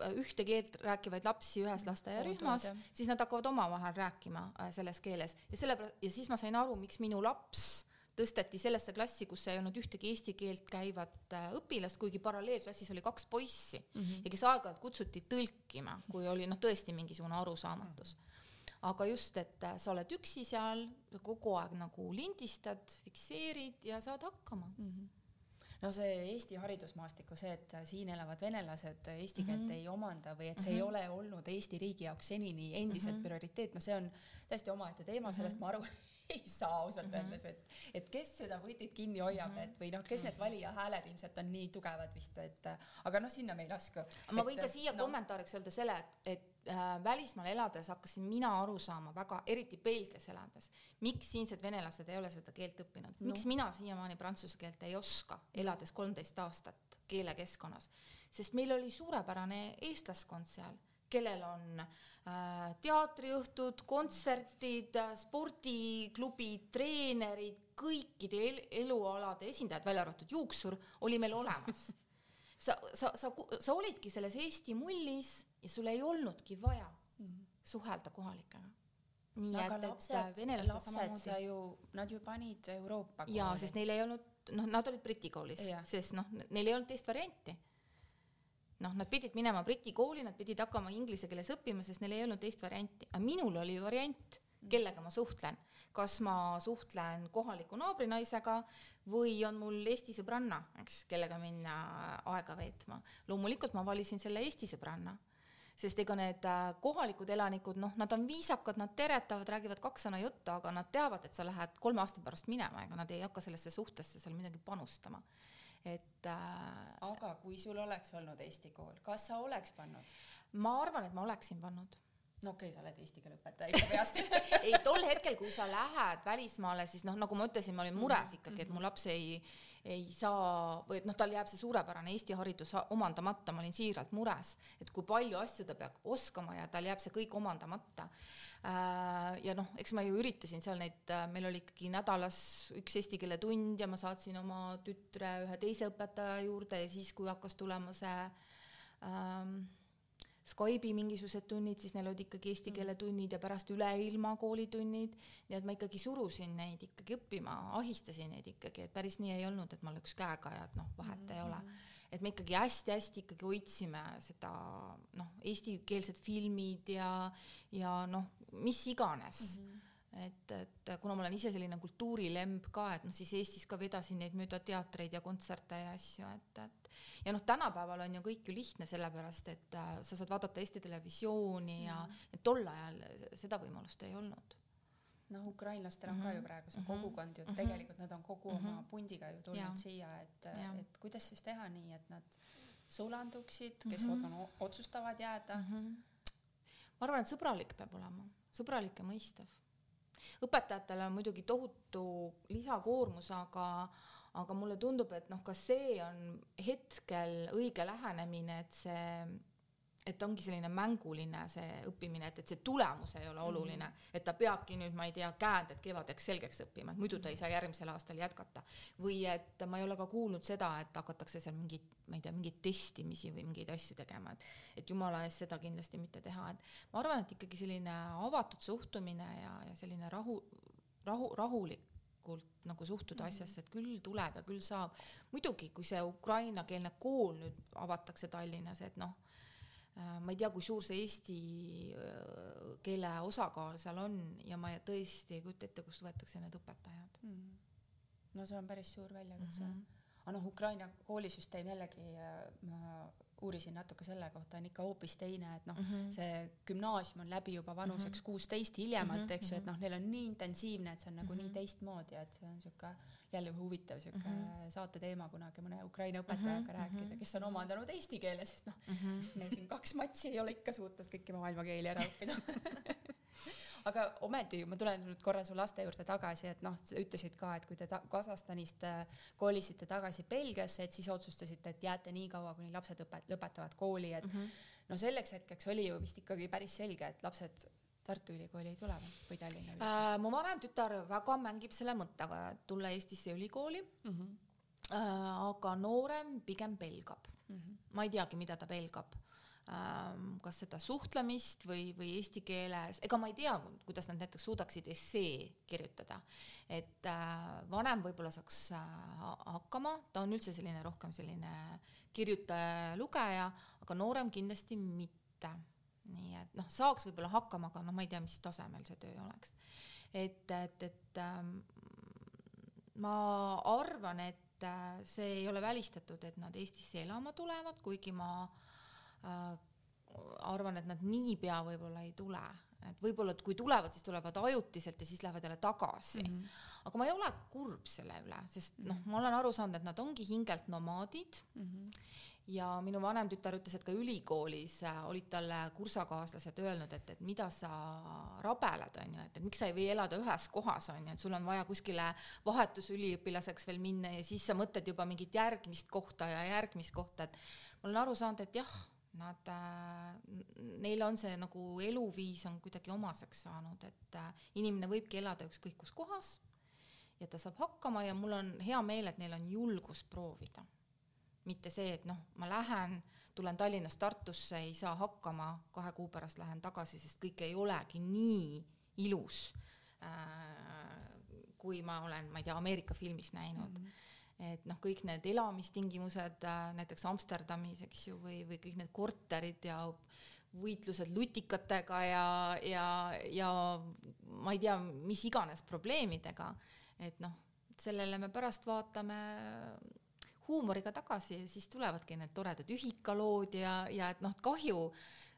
Speaker 3: äh, ühte keelt rääkivaid lapsi ühes lasteaiarühmas, siis nad hakkavad omavahel rääkima äh, selles keeles ja sellepärast, ja siis ma sain aru, miks minu laps tõsteti sellesse klassi, kus ei olnud ühtegi eesti keelt käivat õpilast, kuigi paralleelklassis oli kaks poissi mm -hmm. ja kes aeg-ajalt kutsuti tõlkima, kui oli noh, tõesti mingisugune arusaamatus mm. -hmm aga just, et äh, sa oled üksi seal, kogu aeg nagu lindistad, fikseerid ja saad hakkama mm. -hmm
Speaker 1: no see Eesti haridusmaastiku, see, et siin elavad venelased eesti keelt mm -hmm. ei omanda või et see mm -hmm. ei mhm. ole olnud Eesti riigi jaoks senini endiselt mm -hmm. prioriteet, no see on täiesti omaette teema mm, -hmm. sellest ma aru ei saa ausalt mm -hmm. öeldes, et, et kes seda võtit kinni hoiab mm, -hmm. et või noh, kes need valija hääled ilmselt on nii tugevad vist, et aga noh, sinna me ei lasku.
Speaker 3: ma võin ka siia no, kommentaariks öelda selle, et, et välismaal elades hakkasin mina aru saama väga, eriti Belgias elades, miks siinsed venelased ei ole seda keelt õppinud. No., miks mina siiamaani prantsuse keelt ei oska, elades kolmteist aastat keelekeskkonnas, sest meil oli suurepärane eestlaskond seal, kellel on äh, teatriõhtud, kontserdid, spordiklubid, treenerid, kõikide el elualade esindajad, välja arvatud juuksur, oli meil olemas sa, sa, sa, sa olidki selles Eesti mullis ja sul ei olnudki vaja mm -hmm. suhelda kohalikega.
Speaker 1: nii no, et, et venelaste samamoodi. sa ju, nad ju panid Euroopa
Speaker 3: kooli. jaa, sest neil ei olnud, noh, nad olid Briti koolis, sest noh, neil ei olnud teist varianti. noh, nad pidid minema Briti kooli, nad pidid hakkama inglise keeles õppima, sest neil ei olnud teist varianti, aga minul oli variant. Kellega ma suhtlen kas ma suhtlen kohaliku naabrinaisega või on mul Eesti sõbranna, eks, kellega minna aega veetma. loomulikult ma valisin selle Eesti sõbranna sest ega need äh, kohalikud elanikud, noh, nad on viisakad, nad teretavad, räägivad kaks sõna juttu, aga nad teavad, et sa lähed kolme aasta pärast minema, ega nad ei hakka sellesse suhtesse seal midagi panustama. et äh,
Speaker 1: aga kui sul oleks olnud Eesti kool, kas sa oleks pannud?
Speaker 3: ma arvan, et ma oleksin pannud
Speaker 1: no okei okay,, sa oled eesti keele õpetaja ikka peast
Speaker 3: ei, tol hetkel, kui sa lähed välismaale, siis noh, nagu ma ütlesin, ma olin mures mhm, ikkagi, et mu mhm. laps ei, ei saa või et noh, tal jääb see suurepärane Eesti haridus omandamata, ma olin siiralt mures, et kui palju asju ta peab oskama ja tal jääb see kõik omandamata. Äh, ja noh, eks ma ju üritasin seal neid, äh, meil oli ikkagi nädalas üks eesti keele tund ja ma saatsin oma tütre ühe teise õpetaja juurde ja siis, kui hakkas tulema see ähm, Skype'i mingisugused tunnid, siis neil olid ikkagi eesti keele tunnid ja pärast üleilma koolitunnid, nii et ma ikkagi surusin neid ikkagi õppima, ahistasin neid ikkagi, et päris nii ei olnud, et ma lööks käega ja et noh, vahet mm -hmm. ei ole. Mhm. et me ikkagi hästi-hästi ikkagi hoidsime seda noh, eestikeelsed filmid ja, ja noh, mis iganes mm. -hmm et, et kuna ma olen ise selline kultuurilemb ka, et noh, siis Eestis ka vedasin neid mööda teatreid ja kontserte ja asju, et, et ja noh, tänapäeval on ju kõik ju lihtne, sellepärast et äh, sa saad vaadata Eesti Televisiooni mm. ja et tol ajal seda võimalust ei olnud
Speaker 1: noh, ukrainlastel on mm -hmm. ka ju mhm. praegu see mm -hmm. kogukond ju, et mhm. tegelikult nad on kogu mm -hmm. oma pundiga ju tulnud ja. siia, et, et kuidas siis teha nii, et nad sulanduksid, kes mm -hmm. otsustavad jääda mm. -hmm.
Speaker 3: ma arvan, et sõbralik peab olema, sõbralik ja mõistev. Õpetajatele on muidugi tohutu lisakoormus, aga aga mulle tundub, et noh, ka see on hetkel õige lähenemine, et see et ongi selline mänguline see õppimine, et, et see tulemus ei ole oluline mm, -hmm. et ta peabki nüüd, ma ei tea, käänded kevadeks selgeks õppima, et muidu ta ei saa järgmisel aastal jätkata. või et ma ei ole ka kuulnud seda, et hakatakse seal mingit, ma ei tea, mingeid testimisi või mingeid asju tegema, et et jumala eest seda kindlasti mitte teha, et ma arvan, et ikkagi selline avatud suhtumine ja, ja selline rahu, rahu, rahulikult nagu suhtuda mm -hmm. asjasse, et küll tuleb ja küll saab. muidugi, kui see ukrainakeelne kool nüüd avatakse Tallinnas, et noh ma ei tea, kui suur see eesti äh, keele osakaal seal on ja ma tõesti ei kujuta ette, kust võetakse need õpetajad mm..
Speaker 1: no see on päris suur väljakutse mm. -hmm. aga noh, Ukraina koolisüsteem jällegi, äh, uurisin natuke selle kohta, on ikka hoopis teine, et noh mm, -hmm. see gümnaasium on läbi juba vanuseks mhm. kuusteist mm -hmm. hiljemalt mm, -hmm. eks ju, et noh, neil on nii intensiivne, et see on nagu mm -hmm. nii teistmoodi, et see on niisugune jälle huvitav sihuke mm -hmm. saate teema kunagi mõne Ukraina õpetajaga mm -hmm. rääkida, kes on omandanud eesti keele, sest noh mm -hmm., me siin kaks matši ei ole ikka suutnud kõiki maailma keeli ära õppida aga ometi ma tulen nüüd korra su laste juurde tagasi, et noh, sa ütlesid ka, et kui te ta Kasahstanist äh, kolisite tagasi Belgiasse, et siis otsustasite, et jääte nii kaua, kuni lapsed õpet-, lõpetavad kooli, et mm -hmm. no selleks hetkeks oli ju vist ikkagi päris selge, et lapsed Tartu Ülikooli ei tule või Tallinna Ülikooli
Speaker 3: äh,? mu vanem tütar väga mängib selle mõttega, et tulla Eestisse ülikooli mm. -hmm. Äh, aga noorem pigem pelgab mm. -hmm. ma ei teagi, mida ta pelgab. Kas seda suhtlemist või, või eesti keeles, ega ma ei tea, kuidas nad näiteks suudaksid essee kirjutada. et äh, vanem võib-olla saaks äh, hakkama, ta on üldse selline rohkem selline kirjutaja-lugeja, aga noorem kindlasti mitte nii et noh, saaks võib-olla hakkama, aga noh, ma ei tea, mis tasemel see töö oleks. et, et, et ähm, ma arvan, et äh, see ei ole välistatud, et nad Eestisse elama tulevad, kuigi ma äh, arvan, et nad niipea võib-olla ei tule, et võib-olla, et kui tulevad, siis tulevad ajutiselt ja siis lähevad jälle tagasi mm. -hmm. aga ma ei ole kurb selle üle, sest noh, ma olen aru saanud, et nad ongi hingelt nomaadid mm. -hmm ja minu vanem tütar ütles, et ka ülikoolis äh, olid talle kursakaaslased öelnud, et, et mida sa rabeled, on ju, et, et miks sa ei või elada ühes kohas, on ju, et sul on vaja kuskile vahetusüliõpilaseks veel minna ja siis sa mõtled juba mingit järgmist kohta ja järgmist kohta, et ma olen aru saanud, et jah, nad äh,, neil on see nagu eluviis on kuidagi omaseks saanud, et äh, inimene võibki elada ükskõik kus kohas ja ta saab hakkama ja mul on hea meel, et neil on julgust proovida mitte see, et noh, ma lähen, tulen Tallinnast Tartusse, ei saa hakkama, kahe kuu pärast lähen tagasi, sest kõik ei olegi nii ilus äh,, kui ma olen, ma ei tea, Ameerika filmis näinud mm. -hmm et noh, kõik need elamistingimused äh, näiteks Amsterdamis, eks ju, või, või kõik need korterid ja võitlused lutikatega ja, ja, ja ma ei tea, mis iganes probleemidega, et noh, sellele me pärast vaatame huumoriga tagasi ja siis tulevadki need toredad ühikalood ja, ja et noh, kahju,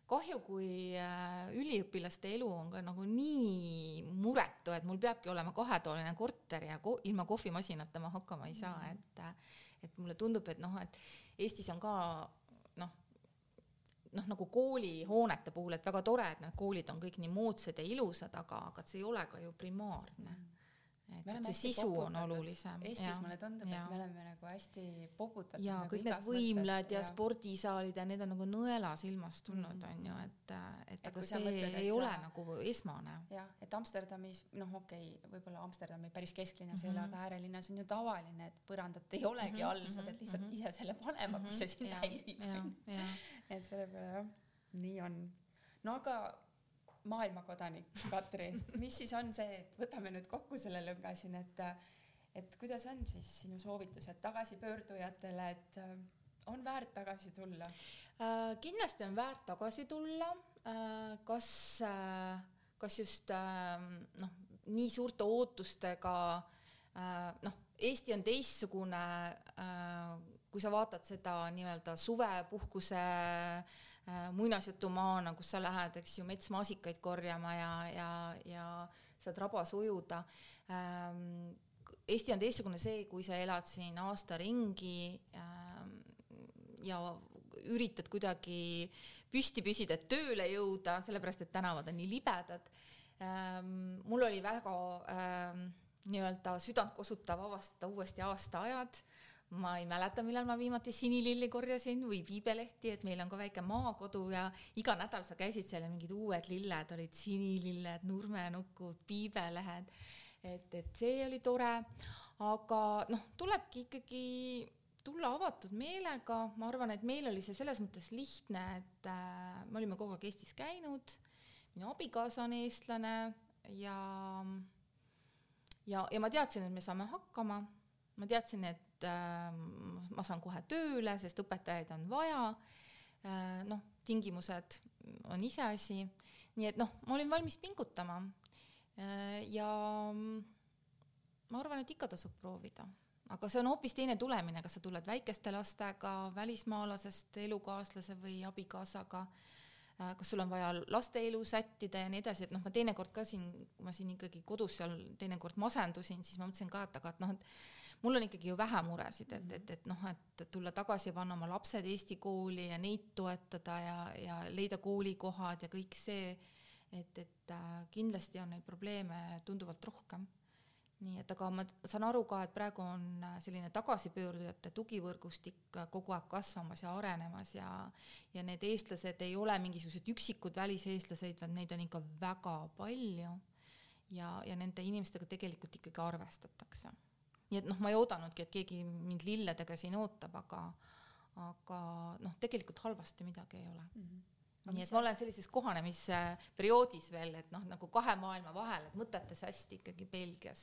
Speaker 3: kahju, kui äh, üliõpilaste elu on ka nagu nii muretu, et mul peabki olema kahetoaline korter ja ko ilma kohvimasinata ma hakkama ei saa, mm. et et mulle tundub, et noh, et Eestis on ka noh, noh, nagu koolihoonete puhul, et väga tore, et need koolid on kõik nii moodsad ja ilusad, aga, aga see ei ole ka ju primaarne mm et, et see sisu on olulisem.
Speaker 1: Eestis ja, mulle tundub, et me oleme nagu hästi poputatud.
Speaker 3: ja nagu kõik need võimlad ja, ja spordisaalid ja need on nagu nõela silmast tulnud mm, -hmm. on ju, et, et, et aga see mõtled, ei ole sa... nagu esmane.
Speaker 1: jah, et Amsterdamis, noh, okei okay,, võib-olla Amsterdami päris kesklinnas mm -hmm. ei ole, aga äärelinnas on ju tavaline, et põrandat ei olegi mm -hmm. all, sa pead lihtsalt mm -hmm. ise selle panema mm, -hmm. kui see sind häirib. et selle peale jah, nii on. no aga maailmakodanik Katri, mis siis on see, et võtame nüüd kokku selle lõnga siin, et et kuidas on siis sinu soovitused tagasipöördujatele, et äh, on väärt tagasi tulla
Speaker 3: äh,? kindlasti on väärt tagasi tulla äh,. kas äh,, kas just äh, noh, nii suurte ootustega äh, noh, Eesti on teistsugune äh,, kui sa vaatad seda nii-öelda suvepuhkuse Äh, muinasjutumaana, kus sa lähed, eks ju, metsmaasikaid korjama ja, ja, ja saad rabas ujuda. Ähm, Eesti on teistsugune see, kui sa elad siin aasta ringi ähm, ja üritad kuidagi püsti püsida, et tööle jõuda, sellepärast et tänavad on nii libedad. Ähm, mul oli väga nii-öelda südantkosutav avastada uuesti aastaajad ma ei mäleta, millal ma viimati sinililli korjasin või viibelehti, et meil on ka väike maakodu ja iga nädal sa käisid seal ja mingid uued lilled olid sinililled, nurmenukud, viibelehed. et, et see oli tore, aga noh, tulebki ikkagi tulla avatud meelega, ma arvan, et meil oli see selles mõttes lihtne, et äh, me olime kogu aeg Eestis käinud, minu abikaasa on eestlane ja ja, ja ma teadsin, et me saame hakkama, ma teadsin, et äh, ma saan kohe tööle, sest õpetajaid on vaja äh,. noh, tingimused on iseasi, nii et noh, ma olin valmis pingutama äh,. ja ma arvan, et ikka tasub proovida, aga see on hoopis teine tulemine, kas sa tuled väikeste lastega, välismaalasest elukaaslase või abikaasaga äh, kas sul on vaja laste elu sättida ja nii edasi, et noh, ma teinekord ka siin, kui ma siin ikkagi kodus seal teinekord masendusin, siis ma mõtlesin ka, et aga et noh, et mul on ikkagi ju vähe muresid, et, et, et noh, et tulla tagasi ja panna oma lapsed Eesti kooli ja neid toetada ja, ja leida koolikohad ja kõik see, et, et äh, kindlasti on neid probleeme tunduvalt rohkem. Nii et aga ma saan aru ka, et praegu on äh, selline tagasipöördujate tugivõrgustik äh, kogu aeg kasvamas ja arenemas ja ja need eestlased ei ole mingisugused üksikud väliseestlased, vaid neid on ikka väga palju. Ja, ja nende inimestega tegelikult ikkagi arvestatakse nii et noh, ma ei oodanudki, et keegi mind lilledega siin ootab, aga, aga noh, tegelikult halvasti midagi ei ole mm. -hmm nii et ma olen sellises kohanemisperioodis veel, et noh, nagu kahe maailma vahel, et mõtetes hästi ikkagi Belgias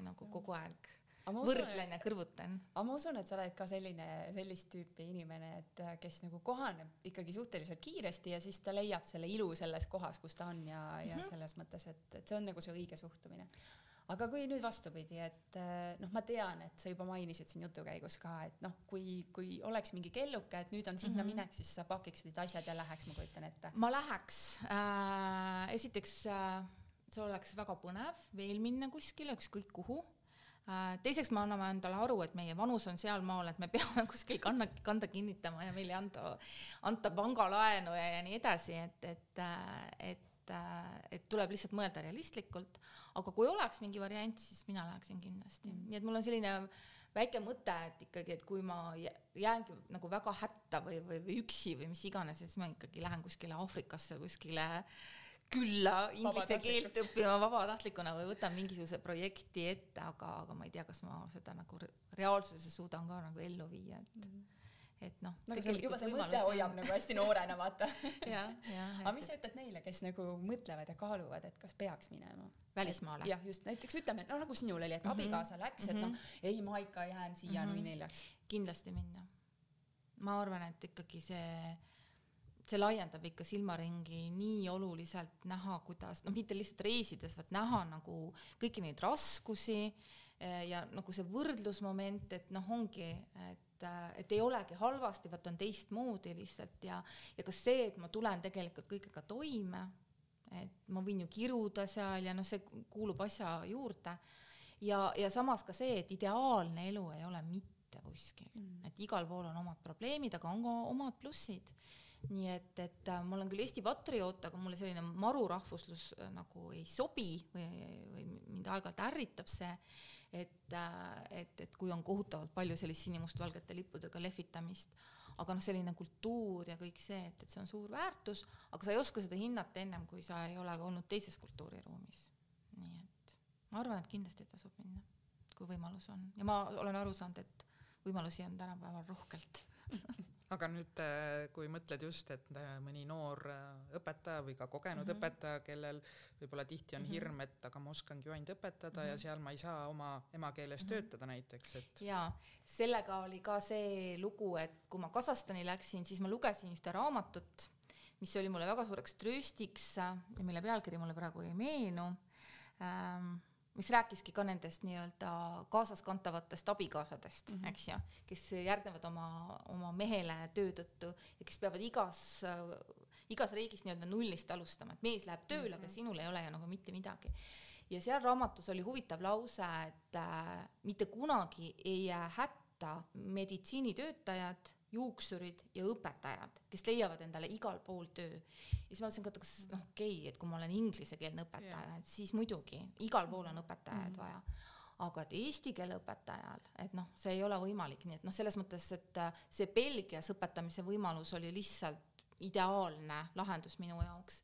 Speaker 3: nagu kogu aeg võrdlen ja kõrvutan.
Speaker 1: aga ma usun, et sa oled ka selline, sellist tüüpi inimene, et kes nagu kohaneb ikkagi suhteliselt kiiresti ja siis ta leiab selle ilu selles kohas, kus ta on ja, ja mm -hmm. selles mõttes, et, et see on nagu see õige suhtumine aga kui nüüd vastupidi, et eh, noh, ma tean, et sa juba mainisid siin jutu käigus ka, et noh, kui, kui oleks mingi kelluke, et nüüd on sinna mm -hmm. minek, siis sa pakiksid asjad ja läheks, ma kujutan ette.
Speaker 3: ma läheks äh,, esiteks äh, see oleks väga põnev veel minna kuskile, ükskõik kuhu äh, teiseks me anname endale aru, et meie vanus on sealmaal, et me peame kuskil kanna, kanda kinnitama ja meile anda, anda pangalaenu ja, ja nii edasi, et, et, äh, et et tuleb lihtsalt mõelda realistlikult, aga kui oleks mingi variant, siis mina läheksin kindlasti mm., nii et mul on selline väike mõte, et ikkagi, et kui ma jäängi nagu väga hätta või, või, või üksi või mis iganes, siis ma ikkagi lähen kuskile Aafrikasse kuskile külla inglise keelt õppima vabatahtlikuna või võtan mingisuguse projekti ette, aga, aga ma ei tea, kas ma seda nagu reaalsuses suudan ka nagu ellu viia, et mm -hmm et noh.
Speaker 1: nagu see juba see mõte hoiab nagu hästi noorena, vaata. aga mis sa ütled neile, kes nagu mõtlevad ja kaaluvad, et kas peaks minema?
Speaker 3: välismaale?
Speaker 1: jah, just näiteks ütleme, no nagu sinul oli, et mm -hmm. abikaasa läks, et noh, ei, ma ikka jään siia mm -hmm. nui neljaks.
Speaker 3: kindlasti minna. ma arvan, et ikkagi see see laiendab ikka silmaringi nii oluliselt näha, kuidas noh, mitte lihtsalt reisides, vaid näha nagu kõiki neid raskusi eh, ja nagu see võrdlusmoment, et noh, ongi, et et, et ei olegi halvasti, vaat on teistmoodi lihtsalt ja, ja ka see, et ma tulen tegelikult kõigega toime, et ma võin ju kiruda seal ja noh, see kuulub asja juurde. ja, ja samas ka see, et ideaalne elu ei ole mitte kuskil mm., et igal pool on omad probleemid, aga on ka omad plussid nii et, et äh, ma olen küll Eesti patrioot, aga mulle selline marurahvuslus äh, nagu ei sobi või, või mind aeg-ajalt ärritab see et, äh, et, et kui on kohutavalt palju sellist sinimustvalgete lippudega lehvitamist, aga noh, selline kultuur ja kõik see, et, et see on suur väärtus, aga sa ei oska seda hinnata ennem, kui sa ei ole olnud teises kultuuriruumis. nii et ma arvan, et kindlasti tasub minna, kui võimalus on. Ja ma olen aru saanud, et võimalusi on tänapäeval rohkelt
Speaker 2: aga nüüd, äh, kui mõtled just, et äh, mõni noor äh, õpetaja või ka kogenud mm -hmm. õpetaja, kellel võib-olla tihti on mm -hmm. hirm, et aga ma oskangi ju ainult õpetada mm -hmm. ja seal ma ei saa oma emakeeles mm -hmm. töötada näiteks, et.
Speaker 3: jaa, sellega oli ka see lugu, et kui ma Kasahstani läksin, siis ma lugesin ühte raamatut, mis oli mulle väga suureks trööstiks ja mille pealkiri mulle praegu ei meenu ähm, mis rääkiski ka nendest nii-öelda kaasaskantavatest abikaasadest mm, -hmm. eks ju, kes järgnevad oma, oma mehele töö tõttu ja kes peavad igas, igas riigis nii-öelda nullist alustama, et mees läheb tööle mm, -hmm. aga sinul ei ole ju nagu mitte midagi. ja seal raamatus oli huvitav lause, et äh, mitte kunagi ei jää hätta meditsiinitöötajad juuksurid ja õpetajad, kes leiavad endale igal pool töö. ja siis ma mõtlesin ka, et kas noh, okei okay,, et kui ma olen inglisekeelne õpetaja et siis muidugi igal pool on õpetajaid mm -hmm. vaja. aga et eesti keele õpetajal, et noh, see ei ole võimalik, nii et noh, selles mõttes, et äh, see Belgias õpetamise võimalus oli lihtsalt ideaalne lahendus minu jaoks.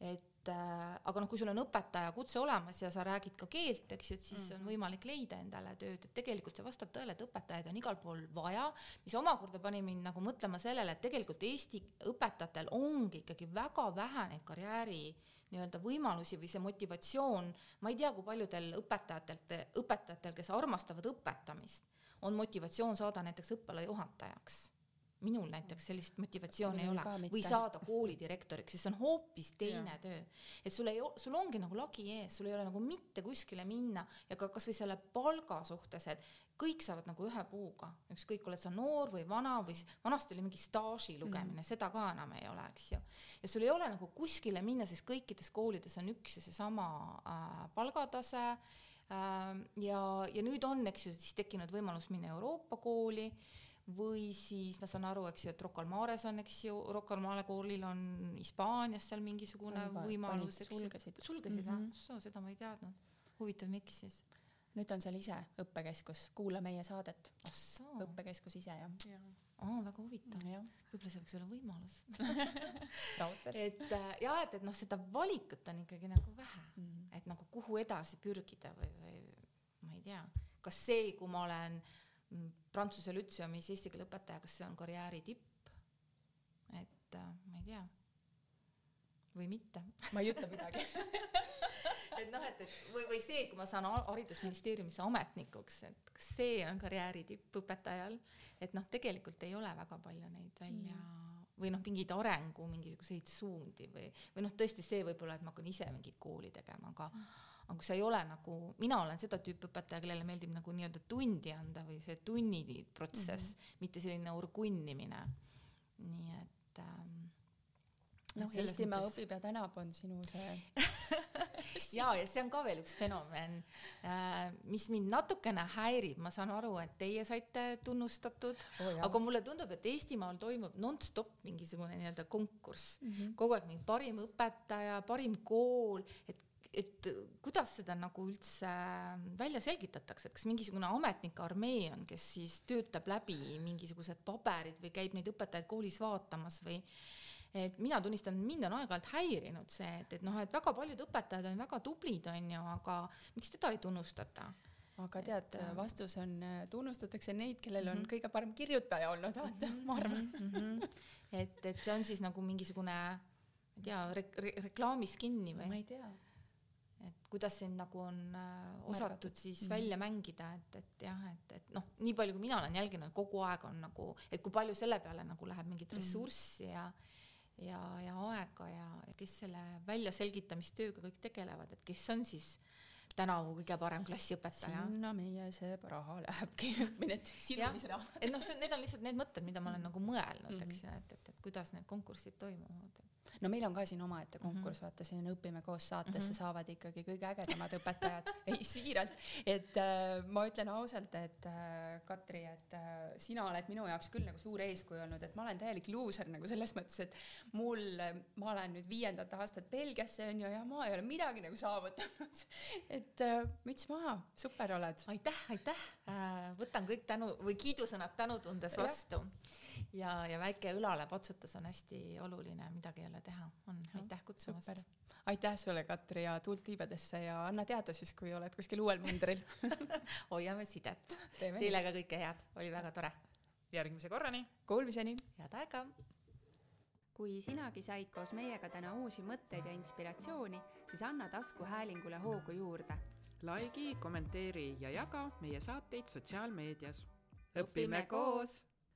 Speaker 3: et äh, aga noh, kui sul on õpetaja kutse olemas ja sa räägid ka keelt, eks ju, et siis mm -hmm. on mhm. võimalik leida endale tööd, et tegelikult see vastab tõele, et õpetajaid on igal pool vaja, mis omakorda pani mind nagu mõtlema sellele, et tegelikult Eesti õpetajatel ongi ikkagi väga vähe neid karjääri nii-öelda võimalusi või see motivatsioon, ma ei tea, kui paljudel õpetajatelt, õpetajatel, kes armastavad õpetamist, on motivatsioon saada näiteks õppealajuhatajaks minul näiteks sellist motivatsiooni ei ole või saada koolidirektoriks, sest see on hoopis teine ja. töö. et sul ei, sul ongi nagu lagi ees, sul ei ole nagu mitte kuskile minna ja ka kasvõi selle palga suhtes, et kõik saavad nagu ühe puuga, ükskõik, oled sa noor või vana või vanasti oli mingi staaži lugemine mm., seda ka enam ei ole, eks ju. ja sul ei ole nagu kuskile minna, sest kõikides koolides on üks ja seesama äh, palgatase äh, ja, ja nüüd on, eks ju, siis tekkinud võimalus minna Euroopa kooli või siis ma saan aru, eks ju, et Rocca al Mares on, eks ju, Rocca al Mare koolil on Hispaanias seal mingisugune Juba, võimalus, eks ju. sulgesid. sulgesid mm -hmm. või? seda ma ei teadnud. huvitav, miks siis?
Speaker 1: nüüd on seal ise õppekeskus, kuula meie saadet. õppekeskus ise jah ja.
Speaker 3: aa, väga huvitav. võib-olla see võiks olla võimalus et äh, ja, et, et noh, seda valikut on ikkagi nagu vähe mm, -hmm. et nagu kuhu edasi pürgida või, või ma ei tea, kas see, kui ma olen äh, Prantsuse lütseumis eesti keele õpetaja, kas see on karjääri tipp? et äh, ma ei tea. või mitte.
Speaker 1: ma ei ütle midagi
Speaker 3: et noh, et, et või, või see, kui ma saan haridusministeeriumisse ametnikuks, et kas see on karjääri tipp õpetajal, et noh, tegelikult ei ole väga palju neid välja mm. või noh, mingeid arengu mingisuguseid suundi või, või noh, tõesti see võib-olla, et ma hakkan ise mingit kooli tegema, aga mm aga kui sa ei ole nagu, mina olen seda tüüpi õpetaja, kellele meeldib nagu nii-öelda tundi anda või see tunni protsess mm, -hmm. mitte selline urgunnimine. nii et ähm,
Speaker 1: noh, Eestimaa mõttes... õpib ja tänab on sinu see
Speaker 3: ja, ja see on ka veel üks fenomen äh,, mis mind natukene häirib, ma saan aru, et teie saite tunnustatud oh,, aga mulle tundub, et Eestimaal toimub nonstop mingisugune nii-öelda konkurss mm, -hmm. kogu aeg mingi parim õpetaja, parim kool, et et kuidas seda nagu üldse välja selgitatakse, et kas mingisugune ametnike armee on, kes siis töötab läbi mingisugused paberid või käib neid õpetajaid koolis vaatamas või et mina tunnistan, mind on aeg-ajalt häirinud see, et, et noh, et väga paljud õpetajad on väga tublid, on ju, aga miks teda ei tunnustata?
Speaker 1: aga tead, äh, vastus on, äh, tunnustatakse neid, kellel on mm -hmm. kõige parem kirjutaja olnud, vaata mm, -hmm. ma arvan mm.
Speaker 3: -hmm. et, et see on siis nagu mingisugune, ma ei tea re, re, reklaamis kinni või?
Speaker 1: ma ei tea
Speaker 3: et kuidas sind nagu on äh, osatud siis mm. välja mängida, et, et jah, et, et noh, nii palju, kui mina olen jälginud, kogu aeg on nagu, et kui palju selle peale nagu läheb mingit mm. ressurssi ja ja, ja aega ja, ja kes selle väljaselgitamistööga kõik tegelevad, et kes on siis tänavu kõige parem klassiõpetaja.
Speaker 1: sinna meie see raha lähebki, need silmamisrahad.
Speaker 3: et noh, need on lihtsalt need mõtted, mida ma olen nagu mõelnud mm, -hmm. eks ju, et, et, et kuidas need konkursid toimuvad
Speaker 1: no meil on ka siin omaette konkurss mm, -hmm. vaata selline Õpime koos saatesse mm -hmm. saavad ikkagi kõige ägedamad õpetajad ei siiralt, et äh, ma ütlen ausalt, et äh, Katri, et äh, sina oled minu jaoks küll nagu suur eeskuju olnud, et ma olen täielik luuser nagu selles mõttes, et mul, ma olen nüüd viiendat aastat Belgiasse onju ja ma ei ole midagi nagu saavutanud et äh, müts maha, super oled.
Speaker 3: aitäh, aitäh äh,, võtan kõik tänu või kiidusõnad tänutundes vastu ja, ja väike õlalepatsutus on hästi oluline, midagi ei ole teha, on, aitäh kutsumast.
Speaker 1: aitäh sulle, Katri, ja tuult tiibadesse ja anna teada siis, kui oled kuskil uuel mandril
Speaker 3: hoiame sidet. Teile ka kõike head, oli väga tore.
Speaker 2: järgmise korrani.
Speaker 1: Kuulmiseni.
Speaker 3: head aega.
Speaker 4: kui sinagi said koos meiega täna uusi mõtteid ja inspiratsiooni, siis anna taskuhäälingule hoogu juurde.
Speaker 2: likei, kommenteeri ja jaga meie saateid sotsiaalmeedias.
Speaker 4: õpime koos